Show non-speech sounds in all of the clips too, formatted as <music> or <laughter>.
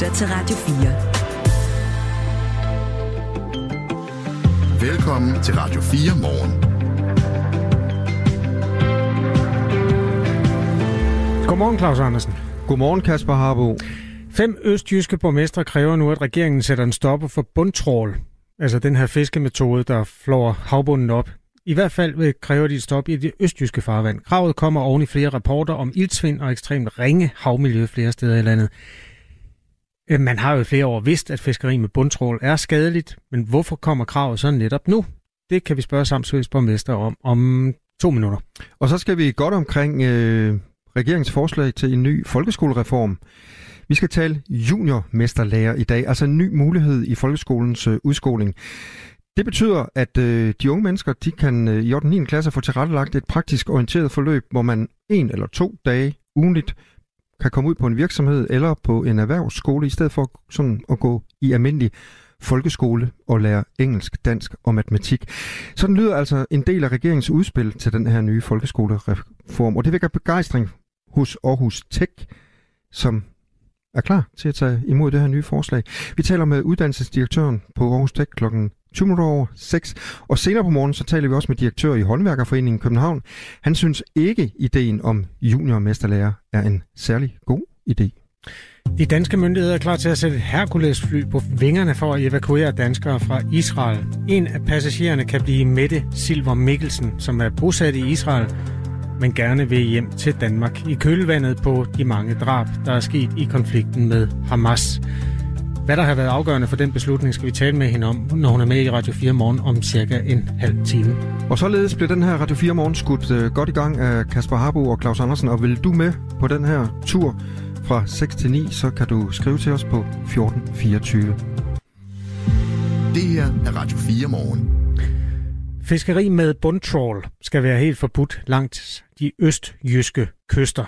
lytter til Radio 4. Velkommen til Radio 4 morgen. Godmorgen, Claus Andersen. Godmorgen, Kasper Harbo. Fem østjyske borgmestre kræver nu, at regeringen sætter en stopper for bundtrål, altså den her fiskemetode, der flår havbunden op. I hvert fald vil kræve de et stop i det østjyske farvand. Kravet kommer oven i flere rapporter om ildsvind og ekstremt ringe havmiljø flere steder i landet. Øh, man har jo i flere år vidst, at fiskeri med bundtrål er skadeligt, men hvorfor kommer kravet så netop nu? Det kan vi spørge Samsøs borgmester om om to minutter. Og så skal vi godt omkring øh, regeringens forslag til en ny folkeskolereform. Vi skal tale juniormesterlærer i dag, altså en ny mulighed i folkeskolens øh, udskoling. Det betyder, at øh, de unge mennesker de kan øh, i 8. og 9. klasse få tilrettelagt et praktisk orienteret forløb, hvor man en eller to dage ugenligt kan komme ud på en virksomhed eller på en erhvervsskole, i stedet for sådan at gå i almindelig folkeskole og lære engelsk, dansk og matematik. Sådan lyder altså en del af regeringens udspil til den her nye folkeskolereform, og det vækker begejstring hos Aarhus Tech, som er klar til at tage imod det her nye forslag. Vi taler med uddannelsesdirektøren på Aarhus Tech klokken 20 minutter over 6. Og senere på morgen, så taler vi også med direktør i Håndværkerforeningen København. Han synes ikke, ideen om juniormesterlærer er en særlig god idé. De danske myndigheder er klar til at sætte et Hercules-fly på vingerne for at evakuere danskere fra Israel. En af passagererne kan blive Mette Silver Mikkelsen, som er bosat i Israel, men gerne vil hjem til Danmark i kølvandet på de mange drab, der er sket i konflikten med Hamas. Hvad der har været afgørende for den beslutning, skal vi tale med hende om, når hun er med i Radio 4 morgen om cirka en halv time. Og således bliver den her Radio 4 morgen skudt uh, godt i gang af Kasper Harbo og Claus Andersen. Og vil du med på den her tur fra 6 til 9, så kan du skrive til os på 1424. Det her er Radio 4 morgen. Fiskeri med bundtrål skal være helt forbudt langt de østjyske kyster.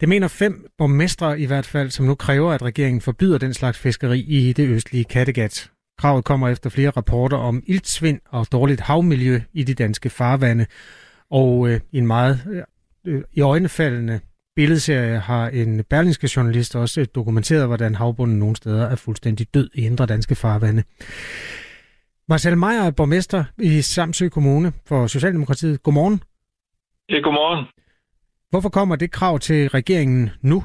Det mener fem borgmestre i hvert fald, som nu kræver, at regeringen forbyder den slags fiskeri i det østlige Kattegat. Kravet kommer efter flere rapporter om iltsvind og dårligt havmiljø i de danske farvande. Og øh, en meget øh, øh, i øjnefaldende billedserie har en berlingske journalist også øh, dokumenteret, hvordan havbunden nogle steder er fuldstændig død i indre danske farvande. Marcel Meyer er borgmester i Samsø Kommune for Socialdemokratiet. Godmorgen. Ja, godmorgen. Hvorfor kommer det krav til regeringen nu?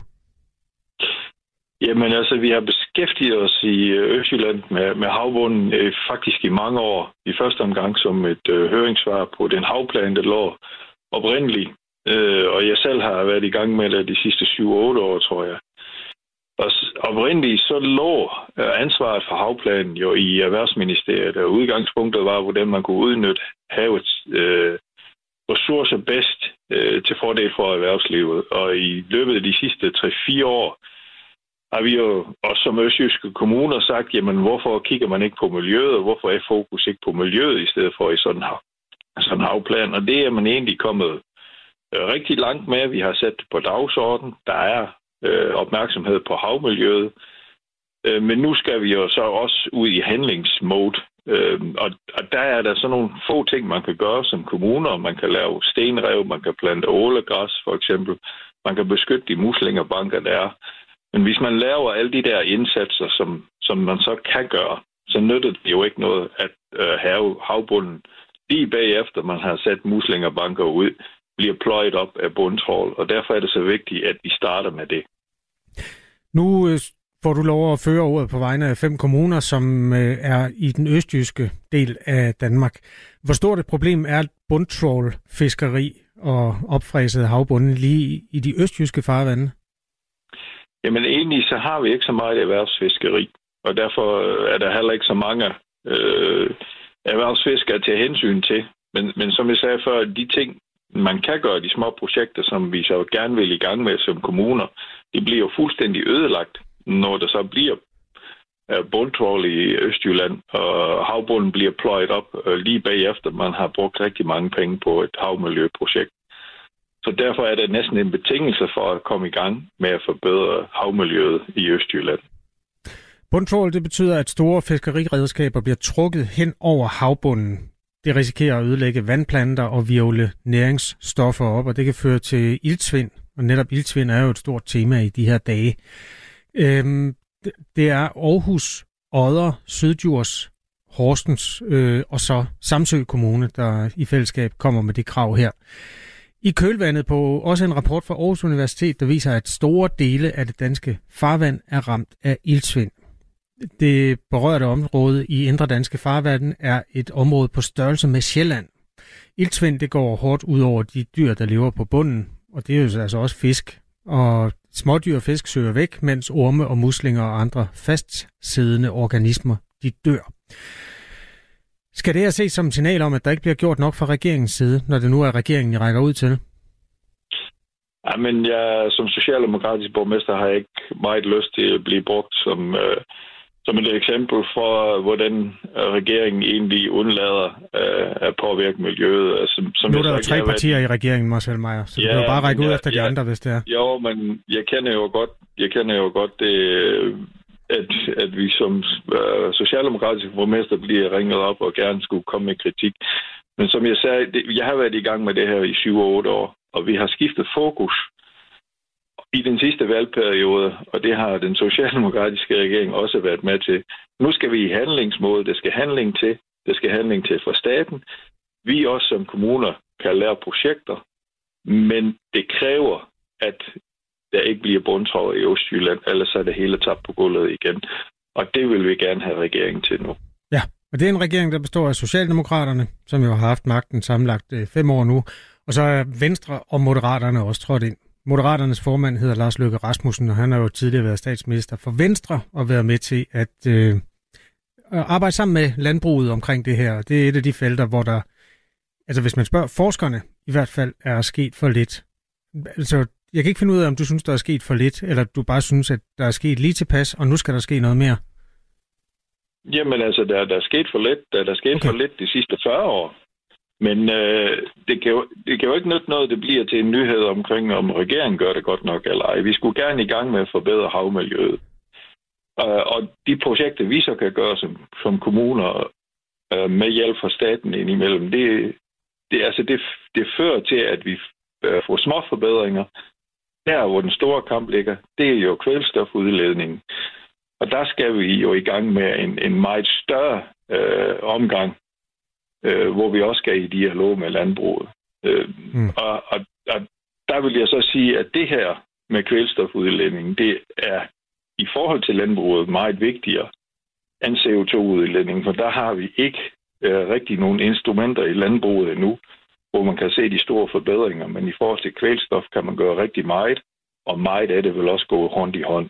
Jamen altså, vi har beskæftiget os i øh, Østjylland med, med havbunden øh, faktisk i mange år. I første omgang som et øh, høringssvar på den havplan, der lå oprindeligt. Øh, og jeg selv har været i gang med det de sidste 7-8 år, tror jeg. Og oprindeligt så lå øh, ansvaret for havplanen jo i Erhvervsministeriet, og udgangspunktet var, hvordan man kunne udnytte havets øh, ressourcer bedst øh, til fordel for erhvervslivet. Og i løbet af de sidste 3-4 år har vi jo også som østjyske kommuner sagt, jamen hvorfor kigger man ikke på miljøet, og hvorfor er fokus ikke på miljøet i stedet for i sådan en sådan havplan. Og det er man egentlig kommet øh, rigtig langt med. Vi har sat det på dagsordenen. Der er øh, opmærksomhed på havmiljøet. Øh, men nu skal vi jo så også ud i handlingsmode. Øh, og, og der er der sådan nogle få ting, man kan gøre som kommuner. Man kan lave stenrev, man kan plante ålegræs for eksempel. Man kan beskytte de muslingerbanker, der er. Men hvis man laver alle de der indsatser, som, som man så kan gøre, så nytter det jo ikke noget at øh, have havbunden lige bagefter, man har sat muslingerbanker ud, bliver pløjet op af bundtrål, og derfor er det så vigtigt, at vi starter med det. Nu øh, får du lov at føre ordet på vegne af fem kommuner, som øh, er i den østjyske del af Danmark. Hvor stort et problem er bundtrålfiskeri og opfræset havbunden lige i de østjyske farvande? Jamen egentlig så har vi ikke så meget erhvervsfiskeri, og derfor øh, er der heller ikke så mange øh, erhvervsfiskere til hensyn til. Men, men som jeg sagde før, de ting, man kan gøre de små projekter, som vi så gerne vil i gang med som kommuner, de bliver jo fuldstændig ødelagt, når der så bliver øh, bundtrål i Østjylland, og havbunden bliver pløjet op øh, lige bagefter, man har brugt rigtig mange penge på et havmiljøprojekt. Så derfor er det næsten en betingelse for at komme i gang med at forbedre havmiljøet i Østjylland. Bundtrål, det betyder, at store fiskeriredskaber bliver trukket hen over havbunden. Det risikerer at ødelægge vandplanter og virvle næringsstoffer op, og det kan føre til iltsvind. Og netop iltsvind er jo et stort tema i de her dage. Øhm, det er Aarhus, Odder, Syddjurs, Horsens øh, og så Samsø Kommune, der i fællesskab kommer med det krav her. I kølvandet på også en rapport fra Aarhus Universitet, der viser, at store dele af det danske farvand er ramt af ildsvind. Det berørte område i Indre Danske Farvanden er et område på størrelse med Sjælland. Ildsvind det går hårdt ud over de dyr, der lever på bunden, og det er jo altså også fisk. Og smådyr og fisk søger væk, mens orme og muslinger og andre fastsiddende organismer de dør. Skal det her ses som signal om, at der ikke bliver gjort nok fra regeringens side, når det nu er regeringen, I rækker ud til? Ja, men jeg, som socialdemokratisk borgmester har jeg ikke meget lyst til at blive brugt som, øh, som et eksempel for, hvordan regeringen egentlig undlader øh, at påvirke miljøet. Altså, som nu er der jo tre partier været... i regeringen, Marcel Meyer, så ja, du kan bare række ud ja, efter de ja, andre, hvis det er. Jo, men jeg kender jo godt, jeg kender jo godt det, at, at vi som øh, socialdemokratiske borgmester bliver ringet op og gerne skulle komme med kritik. Men som jeg sagde, det, jeg har været i gang med det her i 7-8 år, og vi har skiftet fokus i den sidste valgperiode, og det har den socialdemokratiske regering også været med til. Nu skal vi i handlingsmåde. Det skal handling til. Det skal handling til fra staten. Vi også som kommuner kan lære projekter, men det kræver, at der ikke bliver bundtråd i Østjylland, ellers er det hele tabt på gulvet igen. Og det vil vi gerne have regeringen til nu. Ja, og det er en regering, der består af Socialdemokraterne, som jo har haft magten sammenlagt øh, fem år nu, og så er Venstre og Moderaterne også trådt ind. Moderaternes formand hedder Lars Løkke Rasmussen, og han har jo tidligere været statsminister for Venstre og været med til at øh, arbejde sammen med landbruget omkring det her. Det er et af de felter, hvor der, altså hvis man spørger forskerne, i hvert fald er sket for lidt. Altså, jeg kan ikke finde ud af, om du synes, der er sket for lidt, eller du bare synes, at der er sket lige tilpas, og nu skal der ske noget mere. Jamen altså, der, der er sket for lidt. Der, der er sket okay. for lidt de sidste 40 år. Men øh, det, kan jo, det kan jo ikke nytte noget, det bliver til en nyhed omkring, om regeringen gør det godt nok eller ej. Vi skulle gerne i gang med at forbedre havmiljøet. Øh, og de projekter, vi så kan gøre som, som kommuner øh, med hjælp fra staten indimellem, det, det, altså det, det fører til, at vi øh, får små forbedringer. Der, hvor den store kamp ligger, det er jo kvælstofudledningen. Og der skal vi jo i gang med en, en meget større øh, omgang øh, hvor vi også skal i dialog med landbruget. Øh, mm. og, og, og der vil jeg så sige, at det her med kvælstofudledning, det er i forhold til landbruget meget vigtigere end CO2-udledning, for der har vi ikke øh, rigtig nogle instrumenter i landbruget endnu, hvor man kan se de store forbedringer, men i forhold til kvælstof kan man gøre rigtig meget, og meget af det vil også gå hånd i hånd.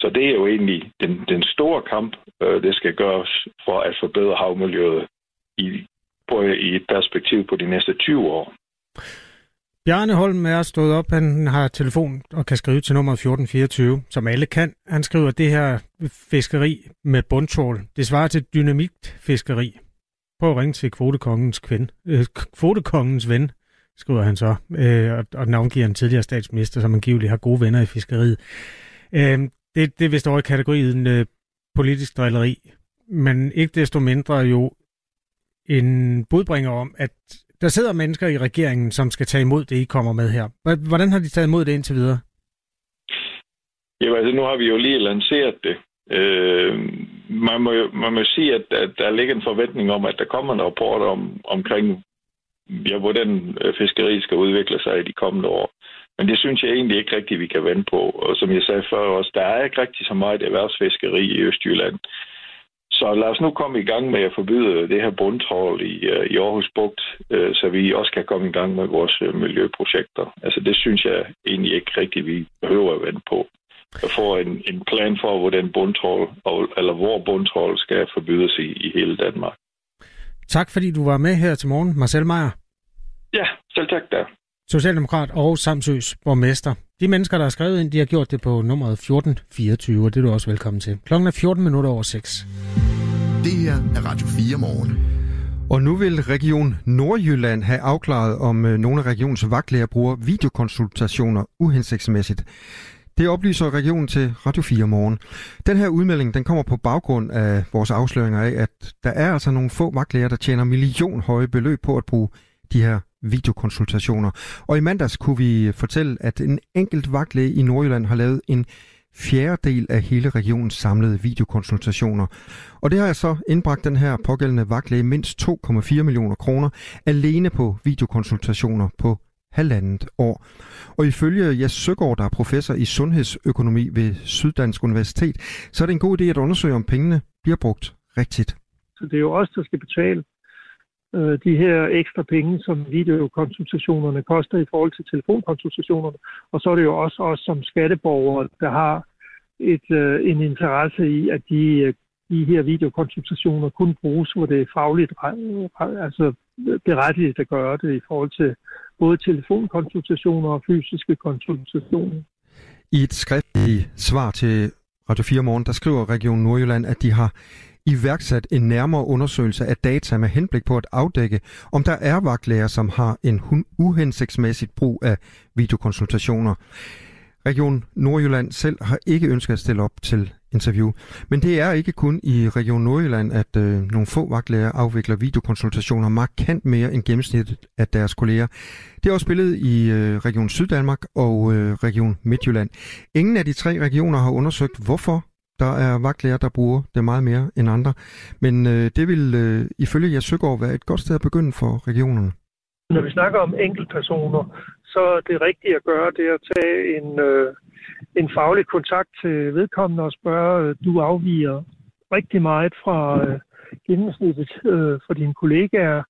Så det er jo egentlig den, den store kamp, øh, det skal gøres for at forbedre havmiljøet i, på, i et perspektiv på de næste 20 år. Bjarne Holm er stået op. Han har telefon og kan skrive til nummer 1424, som alle kan. Han skriver, at det her fiskeri med bundtrål, det svarer til dynamitfiskeri. Prøv at ringe til kvotekongens, kvinde, øh, kvotekongens ven, skriver han så, øh, og, og navngiver en tidligere statsminister, som angiveligt har gode venner i fiskeriet. Øh, det, det er vist over i kategorien øh, politisk drilleri, men ikke desto mindre jo en budbringer om, at der sidder mennesker i regeringen, som skal tage imod det, I kommer med her. Hvordan har de taget imod det indtil videre? Jamen, altså nu har vi jo lige lanceret det. Øh, man, må, man må sige, at, at der ligger en forventning om, at der kommer en rapport om, omkring, ja, hvordan øh, fiskeri skal udvikle sig i de kommende år. Men det synes jeg egentlig ikke rigtigt, vi kan vende på. Og som jeg sagde før også, der er ikke rigtig så meget erhvervsfiskeri i Østjylland. Så lad os nu komme i gang med at forbyde det her bundtrål i, øh, i Aarhus Bugt, øh, så vi også kan komme i gang med vores øh, miljøprojekter. Altså det synes jeg egentlig ikke rigtigt, vi behøver at vente på. Jeg får en, en plan for, hvor den bundtrål, eller hvor bundtrål skal forbydes i, i hele Danmark. Tak fordi du var med her til morgen, Marcel Meier. Ja, selv tak der. Socialdemokrat og Samsøs borgmester. De mennesker, der har skrevet ind, de har gjort det på nummeret 1424, og det er du også velkommen til. Klokken er 14 minutter over 6. Det her er Radio 4 morgen. Og nu vil Region Nordjylland have afklaret, om øh, nogle af regionens vagtlæger bruger videokonsultationer uhensigtsmæssigt. Det oplyser regionen til Radio 4 morgen. Den her udmelding den kommer på baggrund af vores afsløringer af, at der er altså nogle få vagtlæger, der tjener millionhøje beløb på at bruge de her videokonsultationer. Og i mandags kunne vi fortælle, at en enkelt vagtlæge i Nordjylland har lavet en fjerdedel af hele regionens samlede videokonsultationer. Og det har jeg så indbragt den her pågældende vagtlæge mindst 2,4 millioner kroner alene på videokonsultationer på halvandet år. Og ifølge Jes Søgaard, der er professor i sundhedsøkonomi ved Syddansk Universitet, så er det en god idé at undersøge, om pengene bliver brugt rigtigt. Så det er jo os, der skal betale øh, de her ekstra penge, som videokonsultationerne koster i forhold til telefonkonsultationerne. Og så er det jo også os som skatteborgere, der har et, øh, en interesse i, at de, øh, de her videokonsultationer kun bruges, hvor det er fagligt altså berettiget at gøre det i forhold til både telefonkonsultationer og fysiske konsultationer. I et skriftligt svar til Radio 4 Morgen, der skriver Region Nordjylland, at de har iværksat en nærmere undersøgelse af data med henblik på at afdække, om der er vagtlæger, som har en uhensigtsmæssigt brug af videokonsultationer. Region Nordjylland selv har ikke ønsket at stille op til interview. Men det er ikke kun i Region Nordjylland, at øh, nogle få vagtlæger afvikler videokonsultationer markant mere end gennemsnittet af deres kolleger. Det er også billedet i øh, Region Syddanmark og øh, Region Midtjylland. Ingen af de tre regioner har undersøgt, hvorfor der er vagtlæger, der bruger det meget mere end andre. Men øh, det vil øh, ifølge jeg Søgaard være et godt sted at begynde for regionerne. Når vi snakker om enkeltpersoner, så er det rigtige at gøre det at tage en, øh, en faglig kontakt til vedkommende og spørge, øh, du afviger rigtig meget fra øh, gennemsnittet øh, for dine kollegaer.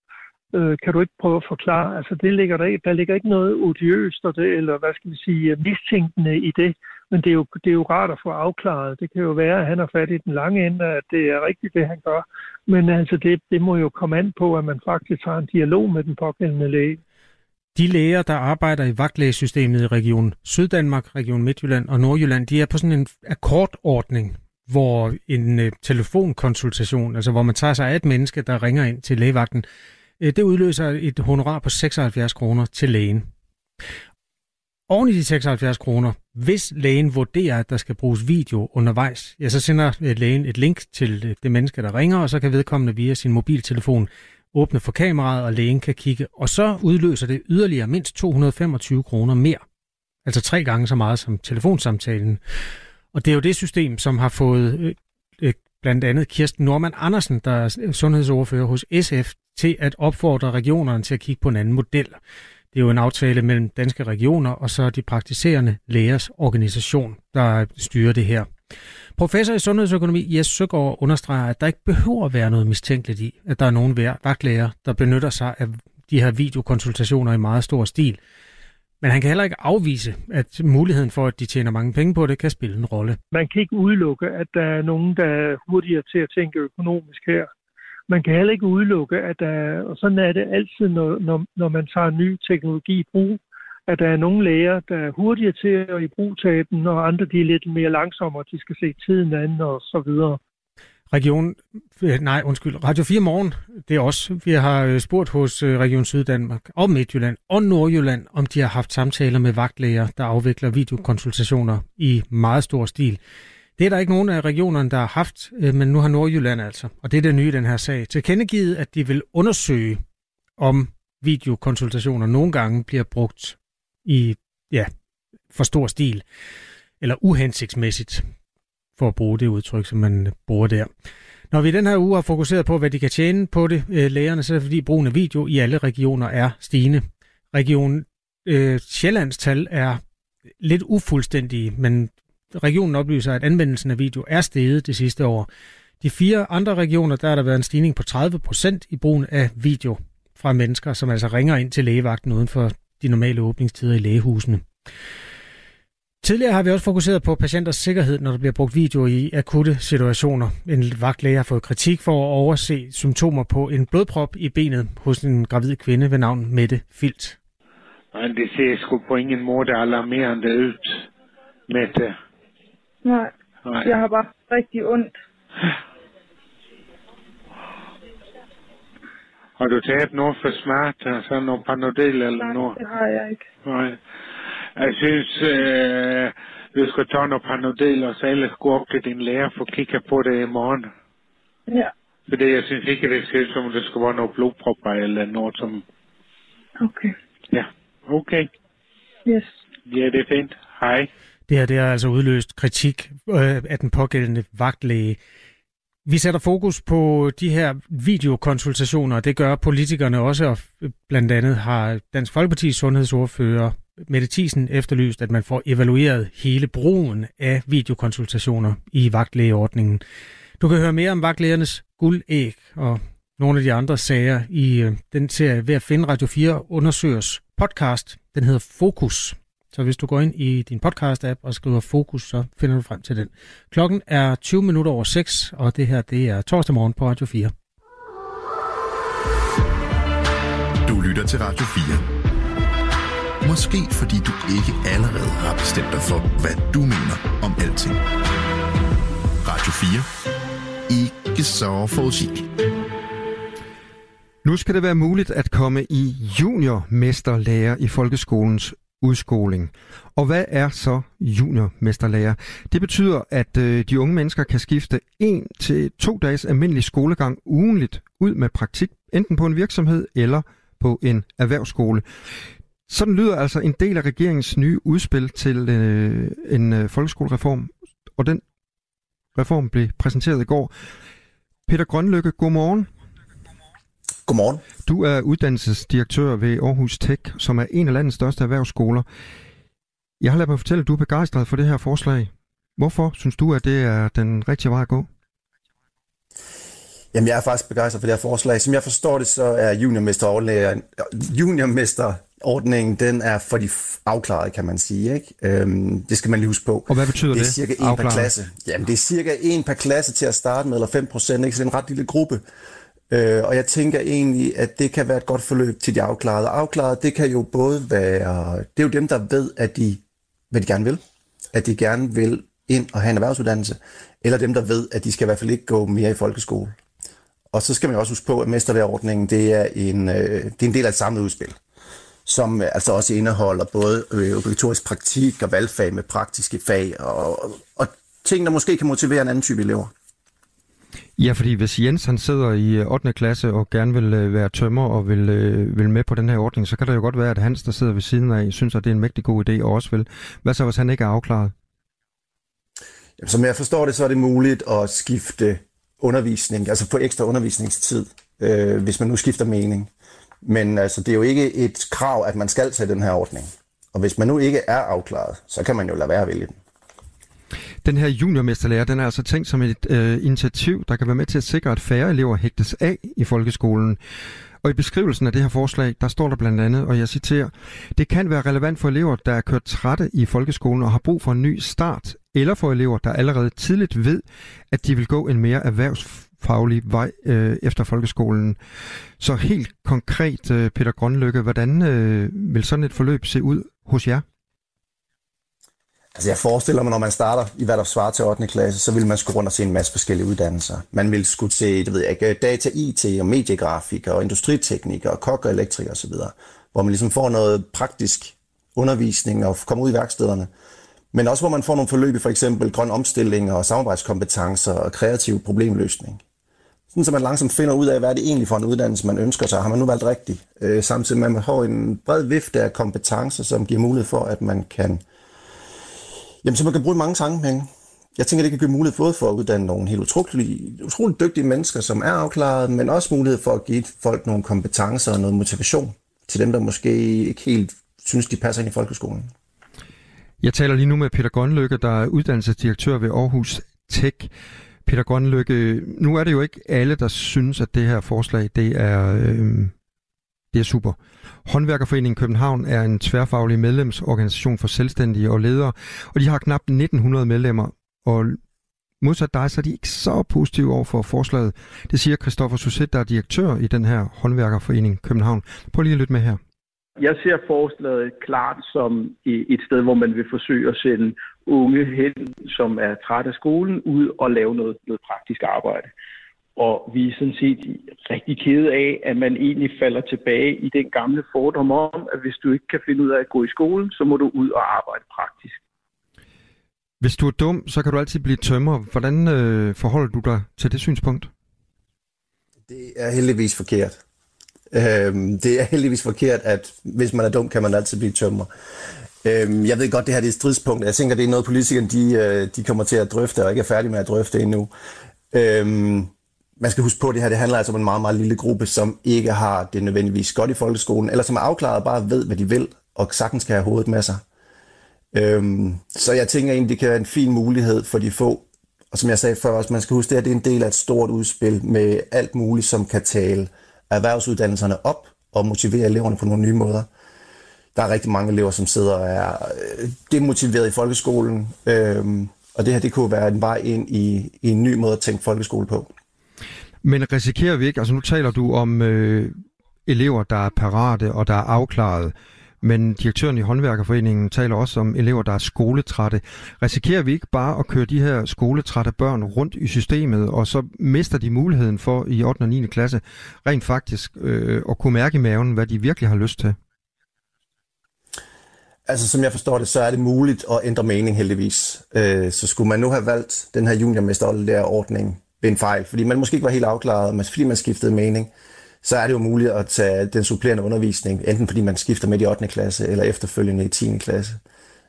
Øh, kan du ikke prøve at forklare? Altså, det ligger der, der ligger ikke noget odiøst der, eller hvad skal vi sige, mistænkende i det. Men det er, jo, det er jo rart at få afklaret. Det kan jo være, at han har fat i den lange ende, at det er rigtigt, det han gør. Men altså, det, det må jo komme an på, at man faktisk har en dialog med den pågældende læge. De læger, der arbejder i vagtlægesystemet i Region Syddanmark, Region Midtjylland og Nordjylland, de er på sådan en akkordordning, hvor en øh, telefonkonsultation, altså hvor man tager sig af et menneske, der ringer ind til lægevagten, øh, det udløser et honorar på 76 kroner til lægen. Oven i de 76 kroner, hvis lægen vurderer, at der skal bruges video undervejs, ja, så sender øh, lægen et link til øh, det menneske, der ringer, og så kan vedkommende via sin mobiltelefon åbne for kameraet, og lægen kan kigge. Og så udløser det yderligere mindst 225 kroner mere. Altså tre gange så meget som telefonsamtalen. Og det er jo det system, som har fået øh, øh, blandt andet Kirsten Norman Andersen, der er sundhedsordfører hos SF, til at opfordre regionerne til at kigge på en anden model. Det er jo en aftale mellem danske regioner og så de praktiserende lægers organisation, der styrer det her. Professor i sundhedsøkonomi Jes Søgaard understreger, at der ikke behøver at være noget mistænkeligt i, at der er nogen vagtlæger, der benytter sig af de her videokonsultationer i meget stor stil. Men han kan heller ikke afvise, at muligheden for, at de tjener mange penge på det, kan spille en rolle. Man kan ikke udelukke, at der er nogen, der er hurtigere til at tænke økonomisk her. Man kan heller ikke udelukke, at der, og sådan er det altid, når, når, når man tager ny teknologi i brug, at der er nogle læger, der er hurtigere til at i brug tage den, og andre de er lidt mere langsommere, de skal se tiden an og så videre. Region, øh, nej undskyld, Radio 4 Morgen, det er også, vi har øh, spurgt hos Region Syddanmark og Midtjylland og Nordjylland, om de har haft samtaler med vagtlæger, der afvikler videokonsultationer i meget stor stil. Det er der ikke nogen af regionerne, der har haft, øh, men nu har Nordjylland altså, og det er det nye i den her sag, tilkendegivet, at de vil undersøge, om videokonsultationer nogle gange bliver brugt i ja, for stor stil, eller uhensigtsmæssigt, for at bruge det udtryk, som man øh, bruger der. Når vi den her uge har fokuseret på, hvad de kan tjene på det, øh, lægerne, så er det fordi brugen af video i alle regioner er stigende. Region øh, Sjællands tal er lidt ufuldstændige, men regionen oplyser, at anvendelsen af video er steget det sidste år. De fire andre regioner, der har der været en stigning på 30 procent i brugen af video fra mennesker, som altså ringer ind til lægevagten uden for de normale åbningstider i lægehusene. Tidligere har vi også fokuseret på patienters sikkerhed, når der bliver brugt video i akutte situationer. En vagtlæge har fået kritik for at overse symptomer på en blodprop i benet hos en gravid kvinde ved navn Mette Filt. Nej, det ser sgu på ingen måde alarmerende ud, Mette. Nej, Nej. jeg har bare rigtig ondt. Har du taget noget for smart, altså noget panodil eller Nej, noget? det har jeg ikke. Nej. Jeg synes, øh, du skal tage noget panodil, og så ellers gå op til din lærer for at kigge på det i morgen. Ja. Fordi jeg synes ikke, det ser som, det skal være noget blodpropper eller noget som... Okay. Ja, okay. Yes. Ja, det er fint. Hej. Det her det har altså udløst kritik øh, af den pågældende vagtlæge. Vi sætter fokus på de her videokonsultationer, det gør politikerne også, og blandt andet har Dansk Folkeparti's sundhedsordfører Mette Thiesen efterlyst, at man får evalueret hele brugen af videokonsultationer i vagtlægeordningen. Du kan høre mere om vagtlægernes guldæg og nogle af de andre sager i øh, den serie ved at finde Radio 4 undersøgers podcast. Den hedder Fokus. Så hvis du går ind i din podcast-app og skriver Fokus, så finder du frem til den. Klokken er 20 minutter over 6, og det her det er torsdag morgen på Radio 4. Du lytter til Radio 4. Måske fordi du ikke allerede har bestemt dig for, hvad du mener om alting. Radio 4. Ikke så forudsigeligt. Nu skal det være muligt at komme i juniormesterlærer i folkeskolens udskoling. Og hvad er så juniormesterlærer? Det betyder, at øh, de unge mennesker kan skifte en til to dages almindelig skolegang ugenligt ud med praktik, enten på en virksomhed eller på en erhvervsskole. Sådan lyder altså en del af regeringens nye udspil til øh, en øh, folkeskolereform, og den reform blev præsenteret i går. Peter Grønlykke, godmorgen. Godmorgen. Du er uddannelsesdirektør ved Aarhus Tech, som er en af landets største erhvervsskoler. Jeg har ladet mig fortælle, at du er begejstret for det her forslag. Hvorfor synes du, at det er den rigtige vej at gå? Jamen, jeg er faktisk begejstret for det her forslag. Som jeg forstår det, så er juniormesterordningen, juniormesterordningen den er for de afklarede, kan man sige. Ikke? Øhm, det skal man lige huske på. Og hvad betyder det? Det er cirka en per klasse. Jamen, det er cirka en per klasse til at starte med, eller 5 procent, ikke? så det er en ret lille gruppe. Øh, og jeg tænker egentlig, at det kan være et godt forløb til de afklarede. Afklarede, det kan jo både være, det er jo dem, der ved, at de, hvad de gerne vil. At de gerne vil ind og have en erhvervsuddannelse. Eller dem, der ved, at de skal i hvert fald ikke gå mere i folkeskole. Og så skal man jo også huske på, at mesterværordningen, det er en, øh, det er en del af et samlet udspil som øh, altså også indeholder både øh, obligatorisk praktik og valgfag med praktiske fag, og, og ting, der måske kan motivere en anden type elever. Ja, fordi hvis Jens han sidder i øh, 8. Klasse og gerne vil øh, være tømmer og vil, øh, vil med på den her ordning, så kan det jo godt være, at Hans, der sidder ved siden af, synes, at det er en mægtig god idé og også vil. Hvad så, hvis han ikke er afklaret? Jamen, som jeg forstår det, så er det muligt at skifte undervisning, altså få ekstra undervisningstid, øh, hvis man nu skifter mening. Men altså, det er jo ikke et krav, at man skal tage den her ordning. Og hvis man nu ikke er afklaret, så kan man jo lade være at vælge den. Den her juniormesterlærer, den er altså tænkt som et øh, initiativ, der kan være med til at sikre, at færre elever hægtes af i folkeskolen. Og i beskrivelsen af det her forslag, der står der blandt andet, og jeg citerer, det kan være relevant for elever, der er kørt trætte i folkeskolen og har brug for en ny start, eller for elever, der allerede tidligt ved, at de vil gå en mere erhvervsfaglig vej øh, efter folkeskolen. Så helt konkret, øh, Peter Grønlykke, hvordan øh, vil sådan et forløb se ud hos jer? Altså jeg forestiller mig, når man starter i hvad der svarer til 8. klasse, så vil man skulle rundt og se en masse forskellige uddannelser. Man vil skulle se, det ved jeg ikke, data, IT og mediegrafik og industriteknik og kok og elektrik osv., hvor man ligesom får noget praktisk undervisning og kommer ud i værkstederne. Men også hvor man får nogle forløb i for eksempel grøn omstilling og samarbejdskompetencer og kreativ problemløsning. Sådan så man langsomt finder ud af, hvad er det egentlig for en uddannelse, man ønsker sig. Har man nu valgt rigtigt? Øh, samtidig med, at man har en bred vifte af kompetencer, som giver mulighed for, at man kan Jamen, så man kan bruge mange sammenhænge. Jeg tænker, det kan give mulighed både for at uddanne nogle helt utroligt, utroligt dygtige mennesker, som er afklaret, men også mulighed for at give folk nogle kompetencer og noget motivation til dem, der måske ikke helt synes, de passer ind i folkeskolen. Jeg taler lige nu med Peter Grønlykke, der er uddannelsesdirektør ved Aarhus Tech. Peter Grønlykke, nu er det jo ikke alle, der synes, at det her forslag det er, øh, det er super. Håndværkerforeningen København er en tværfaglig medlemsorganisation for selvstændige og ledere, og de har knap 1900 medlemmer, og modsat dig, så er de ikke så positive over for forslaget. Det siger Christoffer Susset, der er direktør i den her håndværkerforening København. Prøv lige at lytte med her. Jeg ser forslaget klart som et sted, hvor man vil forsøge at sende unge hen, som er træt af skolen, ud og lave noget, noget praktisk arbejde. Og vi er sådan set rigtig kede af, at man egentlig falder tilbage i den gamle fordom om, at hvis du ikke kan finde ud af at gå i skolen, så må du ud og arbejde praktisk. Hvis du er dum, så kan du altid blive tømmer. Hvordan øh, forholder du dig til det synspunkt? Det er heldigvis forkert. Øhm, det er heldigvis forkert, at hvis man er dum, kan man altid blive tømmer. Øhm, jeg ved godt, det her det er et stridspunkt. Jeg tænker, det er noget, politikerne de, øh, de kommer til at drøfte, og ikke er færdige med at drøfte endnu. Øhm, man skal huske på, at det her det handler altså om en meget, meget lille gruppe, som ikke har det nødvendigvis godt i folkeskolen, eller som er afklaret og bare ved, hvad de vil, og sagtens kan have hovedet med sig. Øhm, så jeg tænker egentlig, det kan være en fin mulighed for de få. Og som jeg sagde før også, man skal huske, at det er en del af et stort udspil med alt muligt, som kan tale erhvervsuddannelserne op og motivere eleverne på nogle nye måder. Der er rigtig mange elever, som sidder og er øh, demotiveret i folkeskolen, øhm, og det her det kunne være en vej ind i, i en ny måde at tænke folkeskole på. Men risikerer vi ikke, altså nu taler du om øh, elever, der er parate og der er afklaret, men direktøren i håndværkerforeningen taler også om elever, der er skoletrætte. Risikerer vi ikke bare at køre de her skoletrætte børn rundt i systemet, og så mister de muligheden for i 8. og 9. klasse rent faktisk øh, at kunne mærke i maven, hvad de virkelig har lyst til? Altså, som jeg forstår det, så er det muligt at ændre mening heldigvis. Øh, så skulle man nu have valgt den her juniormesterordning ordning ved en fejl, fordi man måske ikke var helt afklaret, men fordi man skiftede mening, så er det jo muligt at tage den supplerende undervisning, enten fordi man skifter med i 8. klasse, eller efterfølgende i 10. klasse.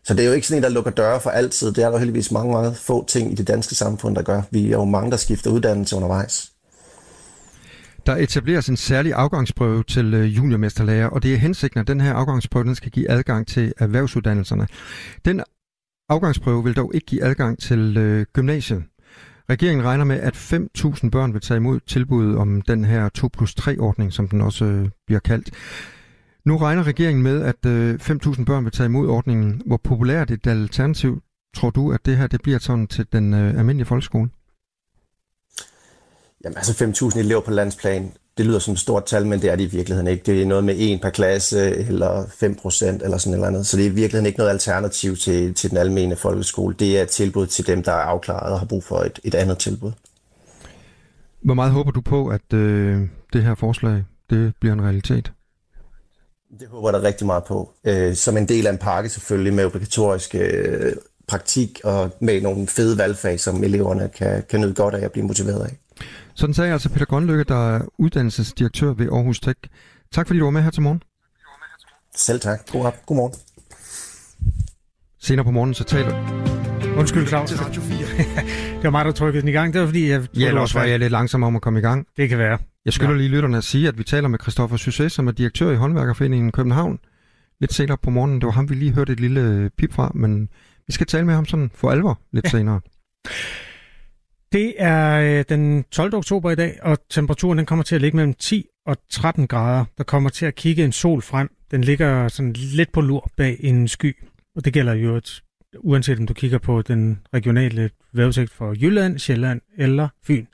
Så det er jo ikke sådan en, der lukker døre for altid. Det er der heldigvis mange, meget få ting i det danske samfund, der gør. Vi er jo mange, der skifter uddannelse undervejs. Der etableres en særlig afgangsprøve til øh, juniormesterlærer, og det er hensigten, at den her afgangsprøve den skal give adgang til erhvervsuddannelserne. Den afgangsprøve vil dog ikke give adgang til øh, gymnasiet. Regeringen regner med, at 5.000 børn vil tage imod tilbuddet om den her 2 plus 3 ordning, som den også øh, bliver kaldt. Nu regner regeringen med, at øh, 5.000 børn vil tage imod ordningen. Hvor populært et alternativ tror du, at det her det bliver sådan til den øh, almindelige folkeskole? Jamen altså 5.000 elever på landsplan, det lyder som et stort tal, men det er det i virkeligheden ikke. Det er noget med en per klasse, eller 5 procent, eller sådan eller andet. Så det er i virkeligheden ikke noget alternativ til, til den almindelige folkeskole. Det er et tilbud til dem, der er afklaret og har brug for et, et andet tilbud. Hvor meget håber du på, at øh, det her forslag det bliver en realitet? Det håber jeg da rigtig meget på. Øh, som en del af en pakke selvfølgelig med obligatorisk øh, praktik og med nogle fede valgfag, som eleverne kan, kan nyde godt af at blive motiveret af. Sådan sagde altså Peter Grønlykke, der er uddannelsesdirektør ved Aarhus Tech. Tak fordi du var med her til morgen. Selv tak. God, god morgen. Senere på morgen så taler Undskyld, Claus. <laughs> det var mig, der trykkede den i gang. Det var fordi, jeg... Ja, eller også var jeg lidt langsom om at komme i gang. Det kan være. Jeg skylder ja. lige lytterne at sige, at vi taler med Christoffer Succes, som er direktør i håndværkerforeningen København. Lidt senere på morgenen. Det var ham, vi lige hørte et lille pip fra, men vi skal tale med ham sådan for alvor lidt ja. senere. <laughs> Det er øh, den 12. oktober i dag, og temperaturen den kommer til at ligge mellem 10 og 13 grader. Der kommer til at kigge en sol frem. Den ligger sådan lidt på lur bag en sky, og det gælder jo et, uanset om du kigger på den regionale vejrudsigt for Jylland, Sjælland eller Fyn.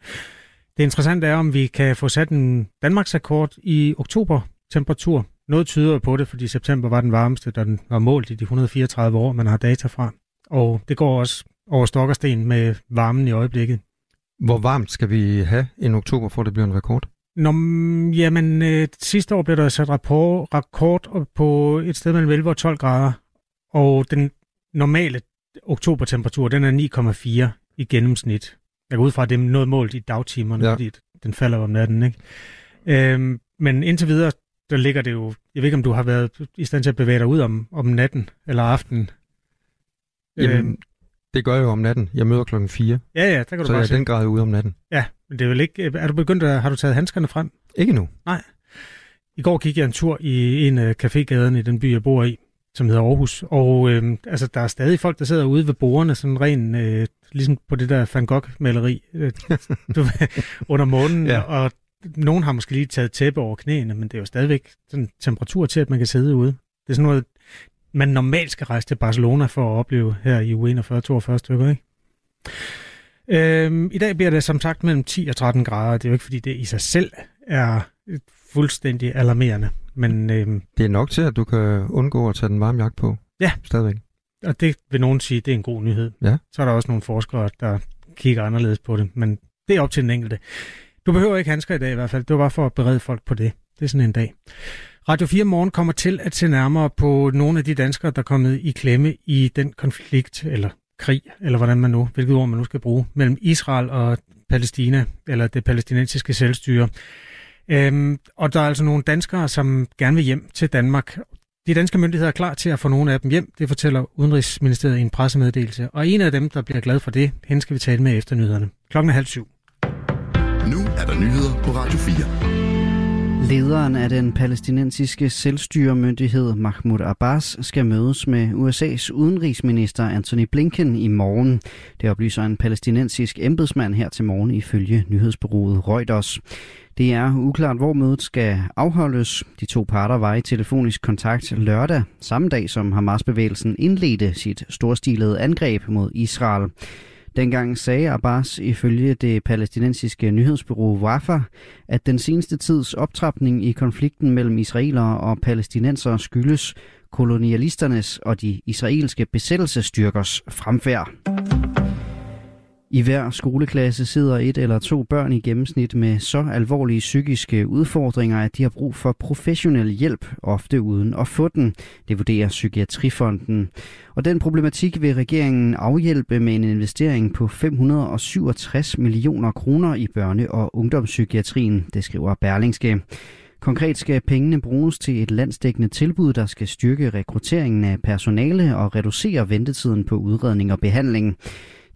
Det interessante er, om vi kan få sat en Danmarks rekord i oktober temperatur. Noget tyder på det, fordi september var den varmeste, der den var målt i de 134 år, man har data fra. Og det går også over stok og sten med varmen i øjeblikket. Hvor varmt skal vi have en oktober, for det bliver en rekord? Nå, jamen, øh, sidste år blev der sat rapport, rekord på et sted mellem 11 og 12 grader, og den normale oktobertemperatur, den er 9,4 i gennemsnit. Jeg går ud fra, at det er noget målt i dagtimerne, ja. fordi den falder om natten, ikke? Øhm, men indtil videre, der ligger det jo... Jeg ved ikke, om du har været i stand til at bevæge dig ud om, om natten eller aftenen. Jamen, øhm, det gør jeg jo om natten. Jeg møder klokken 4. Ja, ja, der kan du Så bare jeg er den grad ude om natten. Ja, men det er vel ikke... Er du begyndt at... Har du taget handskerne frem? Ikke nu. Nej. I går gik jeg en tur i en af cafégaderne i den by, jeg bor i, som hedder Aarhus. Og øh, altså, der er stadig folk, der sidder ude ved bordene, sådan ren, øh, ligesom på det der Van Gogh-maleri øh, <laughs> du, under månen. Ja. Og nogen har måske lige taget tæppe over knæene, men det er jo stadigvæk sådan temperatur til, at man kan sidde ude. Det er sådan noget, man normalt skal rejse til Barcelona for at opleve her i u 41-42 stykker, ikke? Øhm, I dag bliver det som sagt mellem 10 og 13 grader. Det er jo ikke, fordi det i sig selv er fuldstændig alarmerende. Men, øhm, det er nok til, at du kan undgå at tage den varme jakke på. Ja. Stadigvæk. Og det vil nogen sige, det er en god nyhed. Ja. Så er der også nogle forskere, der kigger anderledes på det. Men det er op til den enkelte. Du behøver ikke handsker i dag i hvert fald. Det var bare for at berede folk på det. Det er sådan en dag. Radio 4 Morgen kommer til at se nærmere på nogle af de danskere, der er kommet i klemme i den konflikt, eller krig, eller hvordan man nu, hvilket ord man nu skal bruge, mellem Israel og Palæstina, eller det palæstinensiske selvstyre. Øhm, og der er altså nogle danskere, som gerne vil hjem til Danmark. De danske myndigheder er klar til at få nogle af dem hjem, det fortæller Udenrigsministeriet i en pressemeddelelse. Og en af dem, der bliver glad for det, hende skal vi tale med efter nyhederne. Klokken er halv syv. Nu er der nyheder på Radio 4. Lederen af den palæstinensiske selvstyremyndighed Mahmoud Abbas skal mødes med USA's udenrigsminister Anthony Blinken i morgen. Det oplyser en palæstinensisk embedsmand her til morgen ifølge nyhedsbureauet Reuters. Det er uklart, hvor mødet skal afholdes. De to parter var i telefonisk kontakt lørdag, samme dag som Hamas-bevægelsen indledte sit storstilede angreb mod Israel. Dengang sagde Abbas ifølge det palæstinensiske nyhedsbyrå Wafa, at den seneste tids optrapning i konflikten mellem israelere og palæstinensere skyldes kolonialisternes og de israelske besættelsesstyrkers fremfærd. I hver skoleklasse sidder et eller to børn i gennemsnit med så alvorlige psykiske udfordringer, at de har brug for professionel hjælp, ofte uden at få den. Det vurderer Psykiatrifonden. Og den problematik vil regeringen afhjælpe med en investering på 567 millioner kroner i børne- og ungdomspsykiatrien, det skriver Berlingske. Konkret skal pengene bruges til et landsdækkende tilbud, der skal styrke rekrutteringen af personale og reducere ventetiden på udredning og behandling.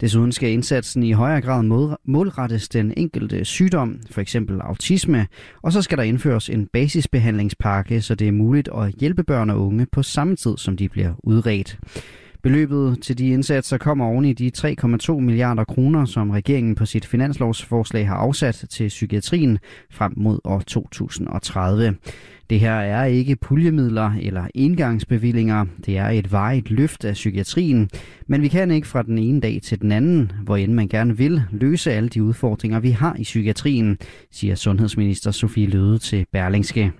Desuden skal indsatsen i højere grad målrettes den enkelte sygdom, f.eks. autisme, og så skal der indføres en basisbehandlingspakke, så det er muligt at hjælpe børn og unge på samme tid, som de bliver udredt. Beløbet til de indsatser kommer oven i de 3,2 milliarder kroner, som regeringen på sit finanslovsforslag har afsat til psykiatrien frem mod år 2030. Det her er ikke puljemidler eller engangsbevillinger. Det er et varigt løft af psykiatrien. Men vi kan ikke fra den ene dag til den anden, hvor end man gerne vil, løse alle de udfordringer, vi har i psykiatrien, siger sundhedsminister Sofie Løde til Berlingske.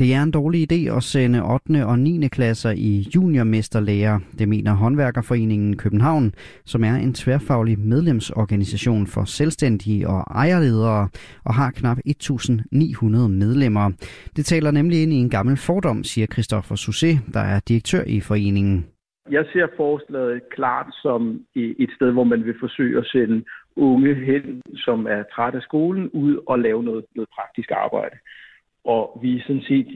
Det er en dårlig idé at sende 8. og 9. klasser i juniormesterlærer, det mener håndværkerforeningen København, som er en tværfaglig medlemsorganisation for selvstændige og ejerledere og har knap 1.900 medlemmer. Det taler nemlig ind i en gammel fordom, siger Christoffer Susse, der er direktør i foreningen. Jeg ser forslaget klart som et sted, hvor man vil forsøge at sende unge hen, som er træt af skolen, ud og lave noget, noget praktisk arbejde. Og vi er sådan set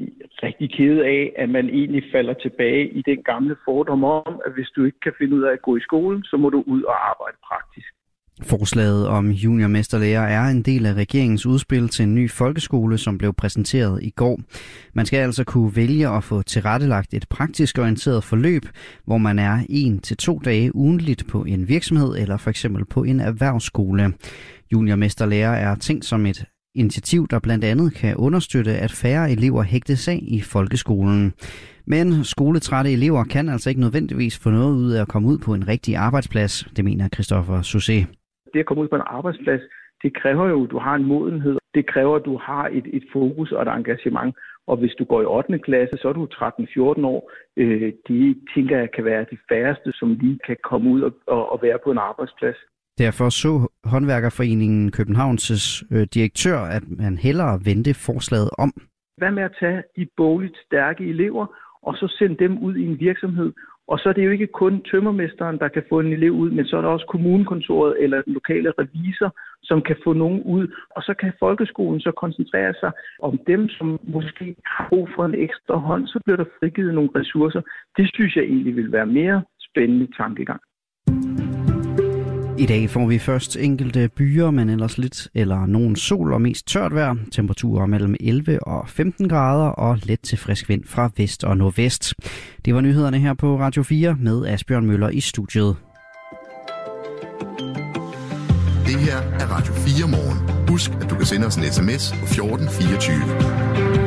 rigtig kede af, at man egentlig falder tilbage i den gamle fordom om, at hvis du ikke kan finde ud af at gå i skolen, så må du ud og arbejde praktisk. Forslaget om juniormesterlærer er en del af regeringens udspil til en ny folkeskole, som blev præsenteret i går. Man skal altså kunne vælge at få tilrettelagt et praktisk orienteret forløb, hvor man er en til to dage ugentligt på en virksomhed eller for eksempel på en erhvervsskole. Juniormesterlærer er tænkt som et initiativ, der blandt andet kan understøtte, at færre elever hægtes af i folkeskolen. Men skoletrætte elever kan altså ikke nødvendigvis få noget ud af at komme ud på en rigtig arbejdsplads, det mener Christoffer Susse. Det at komme ud på en arbejdsplads, det kræver jo, at du har en modenhed. Det kræver, at du har et, et fokus og et engagement. Og hvis du går i 8. klasse, så er du 13-14 år. Øh, de tænker jeg kan være de færreste, som lige kan komme ud og, og, og være på en arbejdsplads. Derfor så håndværkerforeningen Københavns øh, direktør, at man hellere vendte forslaget om. Hvad med at tage de bogligt stærke elever, og så sende dem ud i en virksomhed? Og så er det jo ikke kun tømmermesteren, der kan få en elev ud, men så er der også kommunekontoret eller den lokale revisor, som kan få nogen ud. Og så kan folkeskolen så koncentrere sig om dem, som måske har brug for en ekstra hånd. Så bliver der frigivet nogle ressourcer. Det synes jeg egentlig vil være mere spændende tankegang. I dag får vi først enkelte byer, men ellers lidt eller nogen sol og mest tørt vejr. Temperaturer mellem 11 og 15 grader og let til frisk vind fra vest og nordvest. Det var nyhederne her på Radio 4 med Asbjørn Møller i studiet. Det her er Radio 4 morgen. Husk, at du kan sende os en sms på 1424.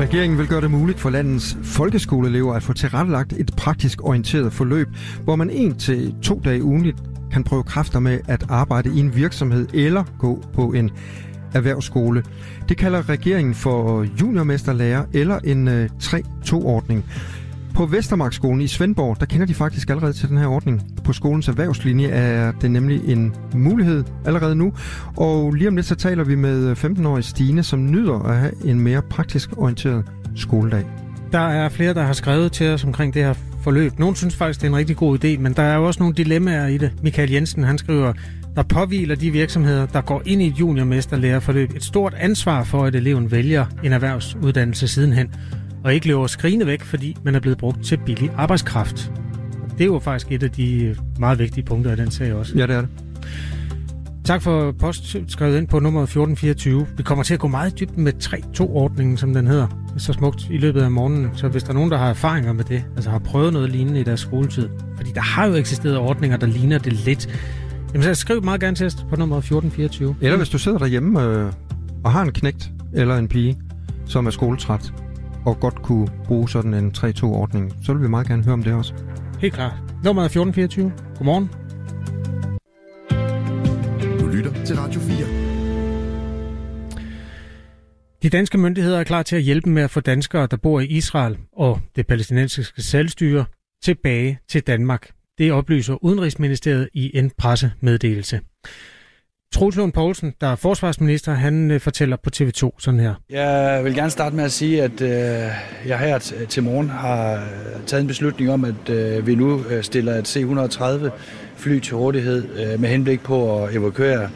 Regeringen vil gøre det muligt for landets folkeskoleelever at få tilrettelagt et praktisk orienteret forløb, hvor man en til to dage ugenligt kan prøve kræfter med at arbejde i en virksomhed eller gå på en erhvervsskole. Det kalder regeringen for juniormesterlærer eller en øh, 3-2-ordning. På Vestermarkskolen i Svendborg, der kender de faktisk allerede til den her ordning. På skolens erhvervslinje er det nemlig en mulighed allerede nu. Og lige om lidt så taler vi med 15-årige Stine, som nyder at have en mere praktisk orienteret skoledag. Der er flere, der har skrevet til os omkring det her forløb. Nogle synes faktisk, det er en rigtig god idé, men der er jo også nogle dilemmaer i det. Michael Jensen, han skriver, der påviler de virksomheder, der går ind i et juniormesterlærerforløb, et stort ansvar for, at eleven vælger en erhvervsuddannelse sidenhen, og ikke løber skrigende væk, fordi man er blevet brugt til billig arbejdskraft. Det er jo faktisk et af de meget vigtige punkter i den sag også. Ja, det er det. Tak for post skrevet ind på nummer 1424. Vi kommer til at gå meget dybt med 3-2-ordningen, som den hedder, så smukt i løbet af morgenen. Så hvis der er nogen, der har erfaringer med det, altså har prøvet noget lignende i deres skoletid, fordi der har jo eksisteret ordninger, der ligner det lidt, jamen så skriv meget gerne til os på nummer 1424. Eller hvis du sidder derhjemme øh, og har en knægt eller en pige, som er skoletræt, og godt kunne bruge sådan en 3-2-ordning, så vil vi meget gerne høre om det også. Helt klart. Nummeret er 1424. Godmorgen. Du lytter til Radio 4. De danske myndigheder er klar til at hjælpe med at få danskere, der bor i Israel og det palæstinensiske selvstyre, tilbage til Danmark. Det oplyser Udenrigsministeriet i en pressemeddelelse. Troels Lund Poulsen, der er forsvarsminister, han øh, fortæller på TV2 sådan her. Jeg vil gerne starte med at sige, at øh, jeg her t- til morgen har øh, taget en beslutning om, at øh, vi nu øh, stiller et C-130 fly til rådighed øh, med henblik på at evakuere